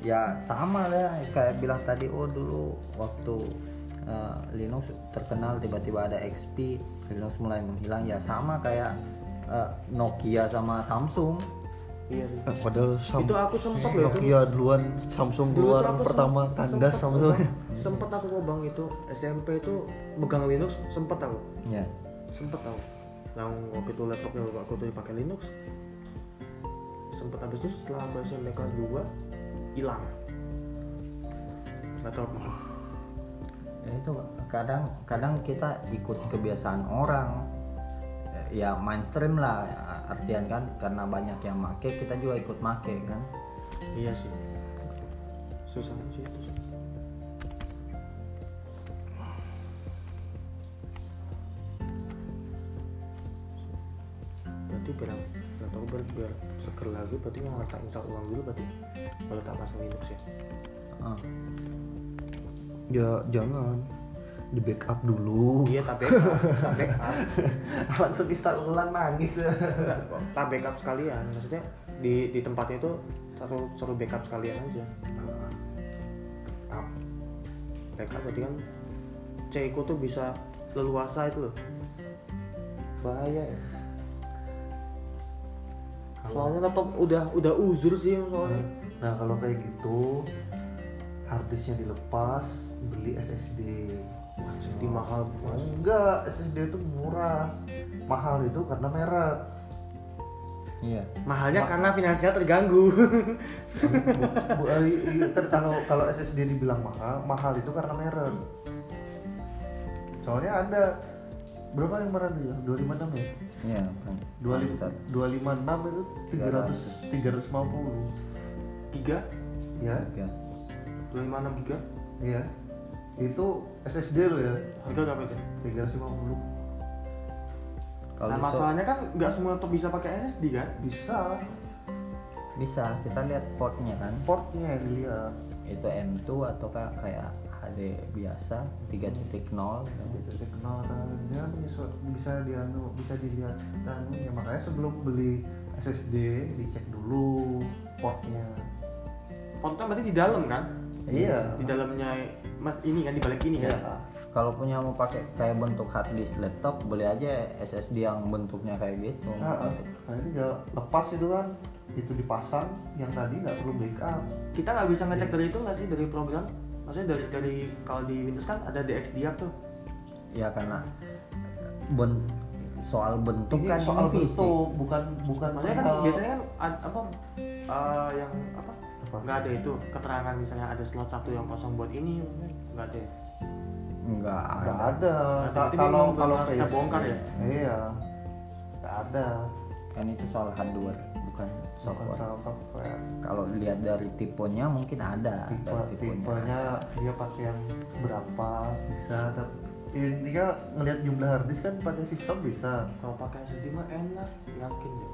Ya sama lah kayak bilang tadi oh dulu waktu eh, Linux terkenal tiba-tiba ada XP Linux mulai menghilang. Ya sama kayak eh, Nokia sama Samsung iya sih. Padahal Sam- itu aku sempet loh itu. Nokia duluan Samsung Dulu keluar tuh aku pertama sempet- sempet Samsung. sempet aku kok bang itu SMP itu megang Linux sempet aku. Ya sempet aku. Yang waktu itu laptopnya aku tuh pakai Linux. Sempet habis itu setelah aku SMP kelas 2 hilang. Nggak tahu kenapa. Ya itu kadang kadang kita ikut kebiasaan orang ya mainstream lah artian kan karena banyak yang make kita juga ikut make kan. Iya sih. Susah sih berarti biar nggak tahu biar, biar seger lagi berarti nggak tak install ulang dulu berarti baru tak pasang Linux ya? Ah, Ya jangan di backup dulu. iya tak backup tak backup Langsung install ulang nangis. Tak backup sekalian maksudnya di di tempatnya itu satu satu backup sekalian aja Backup. backup berarti kan C ku tuh bisa leluasa itu loh bahaya ya soalnya laptop udah udah uzur sih soalnya Nah kalau kayak gitu harddisknya dilepas beli SSD. Jadi mahal bos Enggak, SSD itu murah. Mahal itu karena merek. iya mahalnya karena finansial terganggu Bu, eh, i- i- ter- kalau kalau SSD dibilang mahal, mahal itu karena merek. Soalnya ada berapa yang merek ya? 256 ya? iya kan 25 256 itu 300 350. giga Ya, Iya. 256 giga iya. Itu SSD lo ya, harga berapa itu 350. kalau nah iso- masalahnya kan nggak semua laptop bisa pakai SSD kan Bisa bisa kita lihat portnya kan portnya dilihat. itu M2 atau kayak HD biasa 3.0 Gitu, kenal kan. bisa bisa dianu bisa dilihat dan ya makanya sebelum beli SSD dicek dulu portnya Portnya berarti di dalam kan? Iya Di dalamnya mas ini kan di balik ini iya kan? Kalau punya mau pakai kayak bentuk hard disk laptop, boleh aja SSD yang bentuknya kayak gitu. nah, nah ini tinggal lepas itu kan itu dipasang yang tadi nggak perlu backup Kita nggak bisa ngecek dari itu nggak sih dari program? Maksudnya dari dari kalau di Windows kan ada DXDiap tuh. Ya karena ben, soal bentuk ini kan soal ini bentuk bukan bukan Maksudnya kan biasanya kan apa eh, yang Apa? Nggak ada itu keterangan misalnya ada slot satu yang kosong buat ini nggak ada. Enggak nggak ada. ada. Kalau kalau kita bongkar ya? iya. Nggak ada. Kan itu soal hardware, bukan bukan software. soal software. Kalau dilihat dari tipenya mungkin ada tipe dari tipenya dia pakai yang berapa bisa. Tapi intinya ngelihat jumlah harddisk kan pakai sistem bisa. Kalau pakai SSD mah enak, yakin. Deh.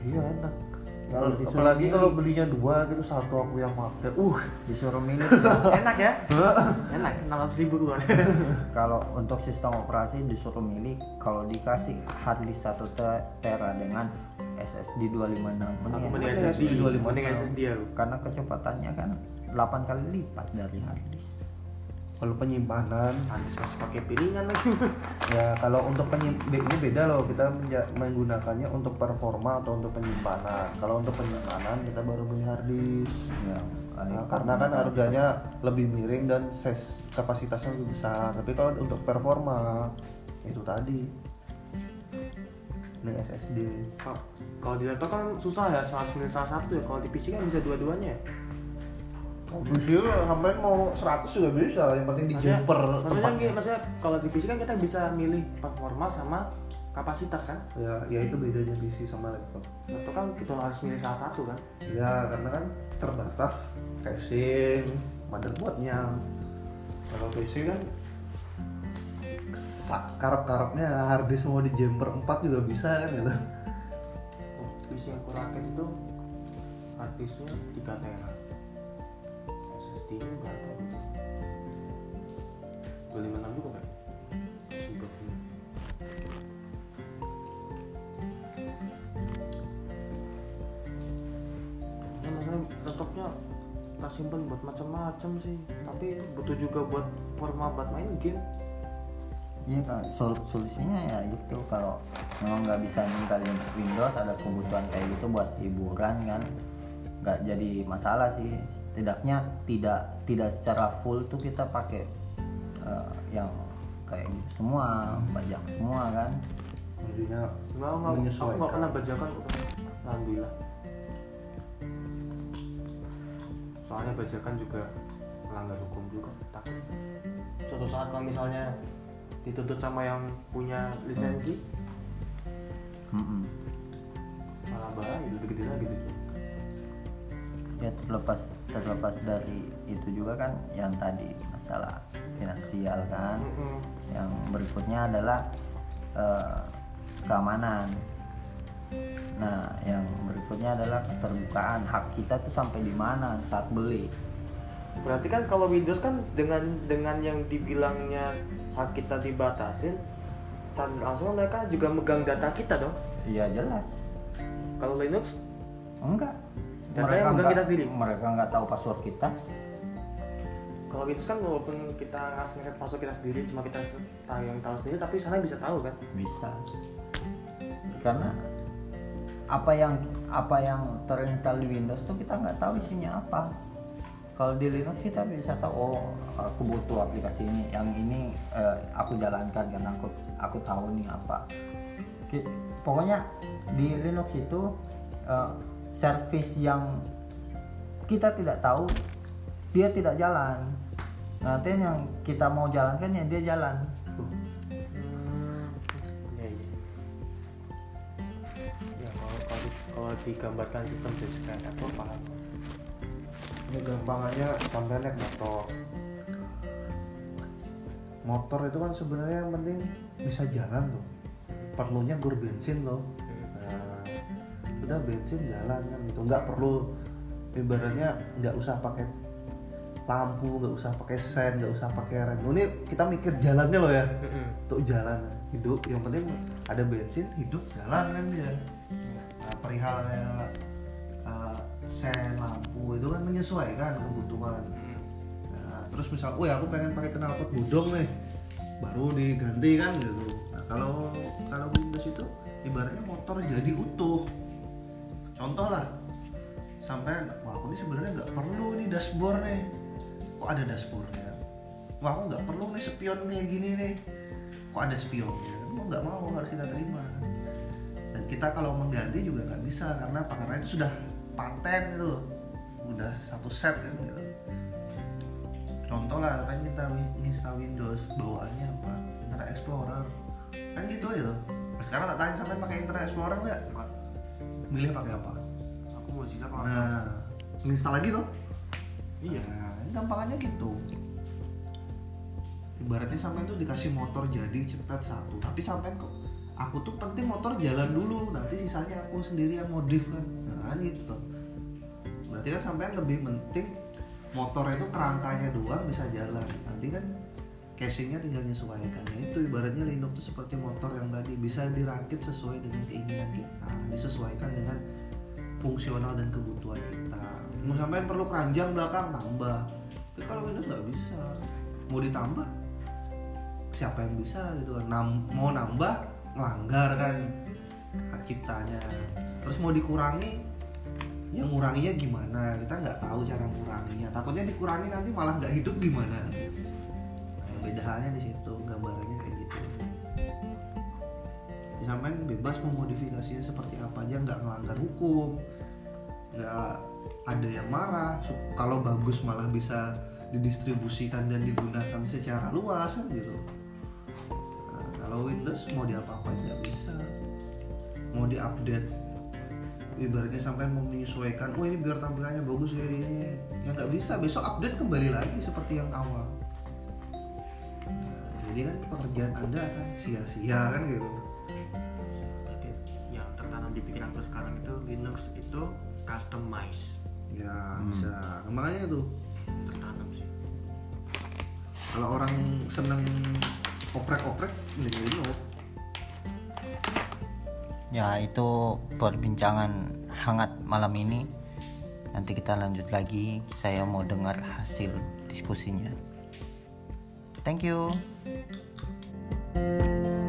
iya enak Kalau disuruh apalagi kalau belinya dua gitu satu aku yang pakai uh Disuruh milih enak ya? enak, 600 ribu keluar. kalau untuk sistem operasi disuruh milih kalau dikasih hard disk 1 te- tera dengan SSD 256 Aku mending SSD SSD, 256. mending SSD ya karena kecepatannya kan 8 kali lipat dari hard disk kalau penyimpanan Antis masih pakai piringan lagi. ya kalau untuk penyim ini beda loh. Kita menggunakannya untuk performa atau untuk penyimpanan. Kalau untuk penyimpanan kita baru beli harddisk ya, Nah, karena kan harganya lebih miring dan size kapasitasnya lebih besar. Tapi kalau untuk performa itu tadi. Ini SSD Kalau- di laptop kan susah ya, harus milih salah satu ya. Kalau di PC kan bisa dua-duanya. Bisa sampai mau 100 juga bisa yang penting di Maksudnya- jumper Maksudnya, gini, maksudnya kalau di PC kan kita bisa milih performa sama kapasitas kan. ya ya itu bedanya PC sama laptop Laptop kan kita harus milih salah satu kan. ya karena kan terbatas casing motherboardnya kalau PC kan karep-karepnya harddisk mau di jumper 4 juga bisa kan gitu Oh, PC yang aku rakit itu harddisknya 3 tera. SSD nya berapa? 256 juga kan? Ya maksudnya laptopnya tak simpen buat macam-macam sih. Tapi butuh juga buat format buat main game. Iya kan sol- solusinya ya gitu. Kalau memang nggak bisa ninggalin Windows ada kebutuhan kayak gitu buat hiburan kan nggak jadi masalah sih setidaknya tidak tidak secara full tuh kita pakai eh, yang kayak gitu semua bajak semua kan intinya Enggak, enggak, aku Menyesuaikan. nggak pernah bajakan. Alhamdulillah. Soalnya bajakan juga melanggar hukum juga, takut. Suatu saat kalau misalnya dituntut sama yang punya lisensi, Mm-mm. malah bahaya lebih gede lagi gitu. Ya terlepas terlepas dari itu juga kan yang tadi masalah finansial kan. Mm-mm. yang berikutnya adalah eh, keamanan. Nah yang berikutnya adalah keterbukaan. Hak kita tuh sampai di mana saat beli? Berarti kan kalau Windows kan dengan dengan yang dibilangnya hak kita dibatasin, saat langsung mereka juga megang data kita dong. iya jelas. Kalau Linux, enggak Mereka enggak kita sendiri? mereka nggak tahu password kita kalau Windows kan walaupun kita ngasih ngeset password kita sendiri, cuma kita tahu yang tahu sendiri, tapi sana bisa tahu kan. bisa karena apa yang apa yang terinstall di Windows tuh kita nggak tahu isinya apa kalau di Linux kita bisa tahu oh aku butuh aplikasi ini yang ini eh, aku jalankan karena aku aku tahu nih apa pokoknya di Linux itu eh, service yang kita tidak tahu dia tidak jalan. Nanti yang kita mau jalankan ya dia jalan. Iya iya. Ya kalau kalau, di- kalau digambarkan sistem kayak Apple paham. ini gampangannya sampai naik motor. Motor itu kan sebenarnya yang penting bisa jalan tuh. Perlunya gur bensin loh nah, udah bensin jalan kan gitu. Nggak perlu ibaratnya nggak usah pakai lampu nggak usah pakai sen nggak usah pakai rem. Ini kita mikir jalannya loh ya. Untuk jalan hidup. Yang penting ada bensin hidup jalan kan dia. Nah, perihal kayak uh, sen lampu itu kan menyesuaikan kebutuhan. Nah, terus misal, oh aku pengen pakai knalpot bodong nih baru diganti kan gitu. Nah kalau kalau Windows itu ibaratnya motor jadi utuh contoh lah sampai wah aku ini sebenarnya nggak perlu nih dashboard nih. Kok ada dashboardnya? Wah aku nggak perlu nih spion nih gini nih. Kok ada spionnya? Mau nggak mau harus kita terima. Dan kita kalau mengganti juga nggak bisa karena pakarnya itu sudah paten gitu loh. Udah satu set kan gitu. Contoh lah kan kita install Windows bawaannya apa? Internet Explorer. Kan gitu aja loh. Sekarang tak tanya sampai pakai Internet Explorer nggak milih pakai apa aku mau sisa kalau nah install lagi tuh iya Nah, gampangannya gitu. Ibaratnya sampai tuh dikasih motor jadi cepat satu, tapi sampai kok aku tuh penting motor jalan dulu, nanti sisanya aku sendiri yang modif kan. Nah, itu tuh. Berarti kan sampai lebih penting motor itu kerangkanya doang bisa jalan. Nanti kan casingnya tinggal menyesuaikan. Ya itu ibaratnya Linux itu seperti motor yang tadi bisa dirakit sesuai dengan keinginan kita, disesuaikan dengan fungsional dan kebutuhan kita. Mau sampai perlu keranjang belakang tambah. Tapi kalau Windows nggak bisa. Mau ditambah? Siapa yang bisa gitu kan? Nam- mau nambah ngelanggar kan hak ciptanya. Terus mau dikurangi yang nguranginya gimana? Kita nggak tahu cara nguranginya. Takutnya dikurangi nanti malah nggak hidup gimana beda halnya di situ gambarannya kayak gitu. Sampai bebas memodifikasinya seperti apa aja nggak ngelanggar hukum nggak ada yang marah. Kalau bagus malah bisa didistribusikan dan digunakan secara luas kan gitu. Nah, kalau Windows mau diapa-apain nggak bisa. Mau diupdate. Ibaratnya sampai menyesuaikan oh ini biar tampilannya bagus kayak ini ya nggak bisa besok update kembali lagi seperti yang awal jadi kan pekerjaan anda akan sia-sia kan gitu yang tertanam di pikiranku sekarang itu Linux itu customize ya Hmm. bisa makanya tuh tertanam sih kalau orang seneng oprek-oprek mending Linux Ya itu perbincangan hangat malam ini. Nanti kita lanjut lagi. Saya mau dengar hasil diskusinya. Thank you. Música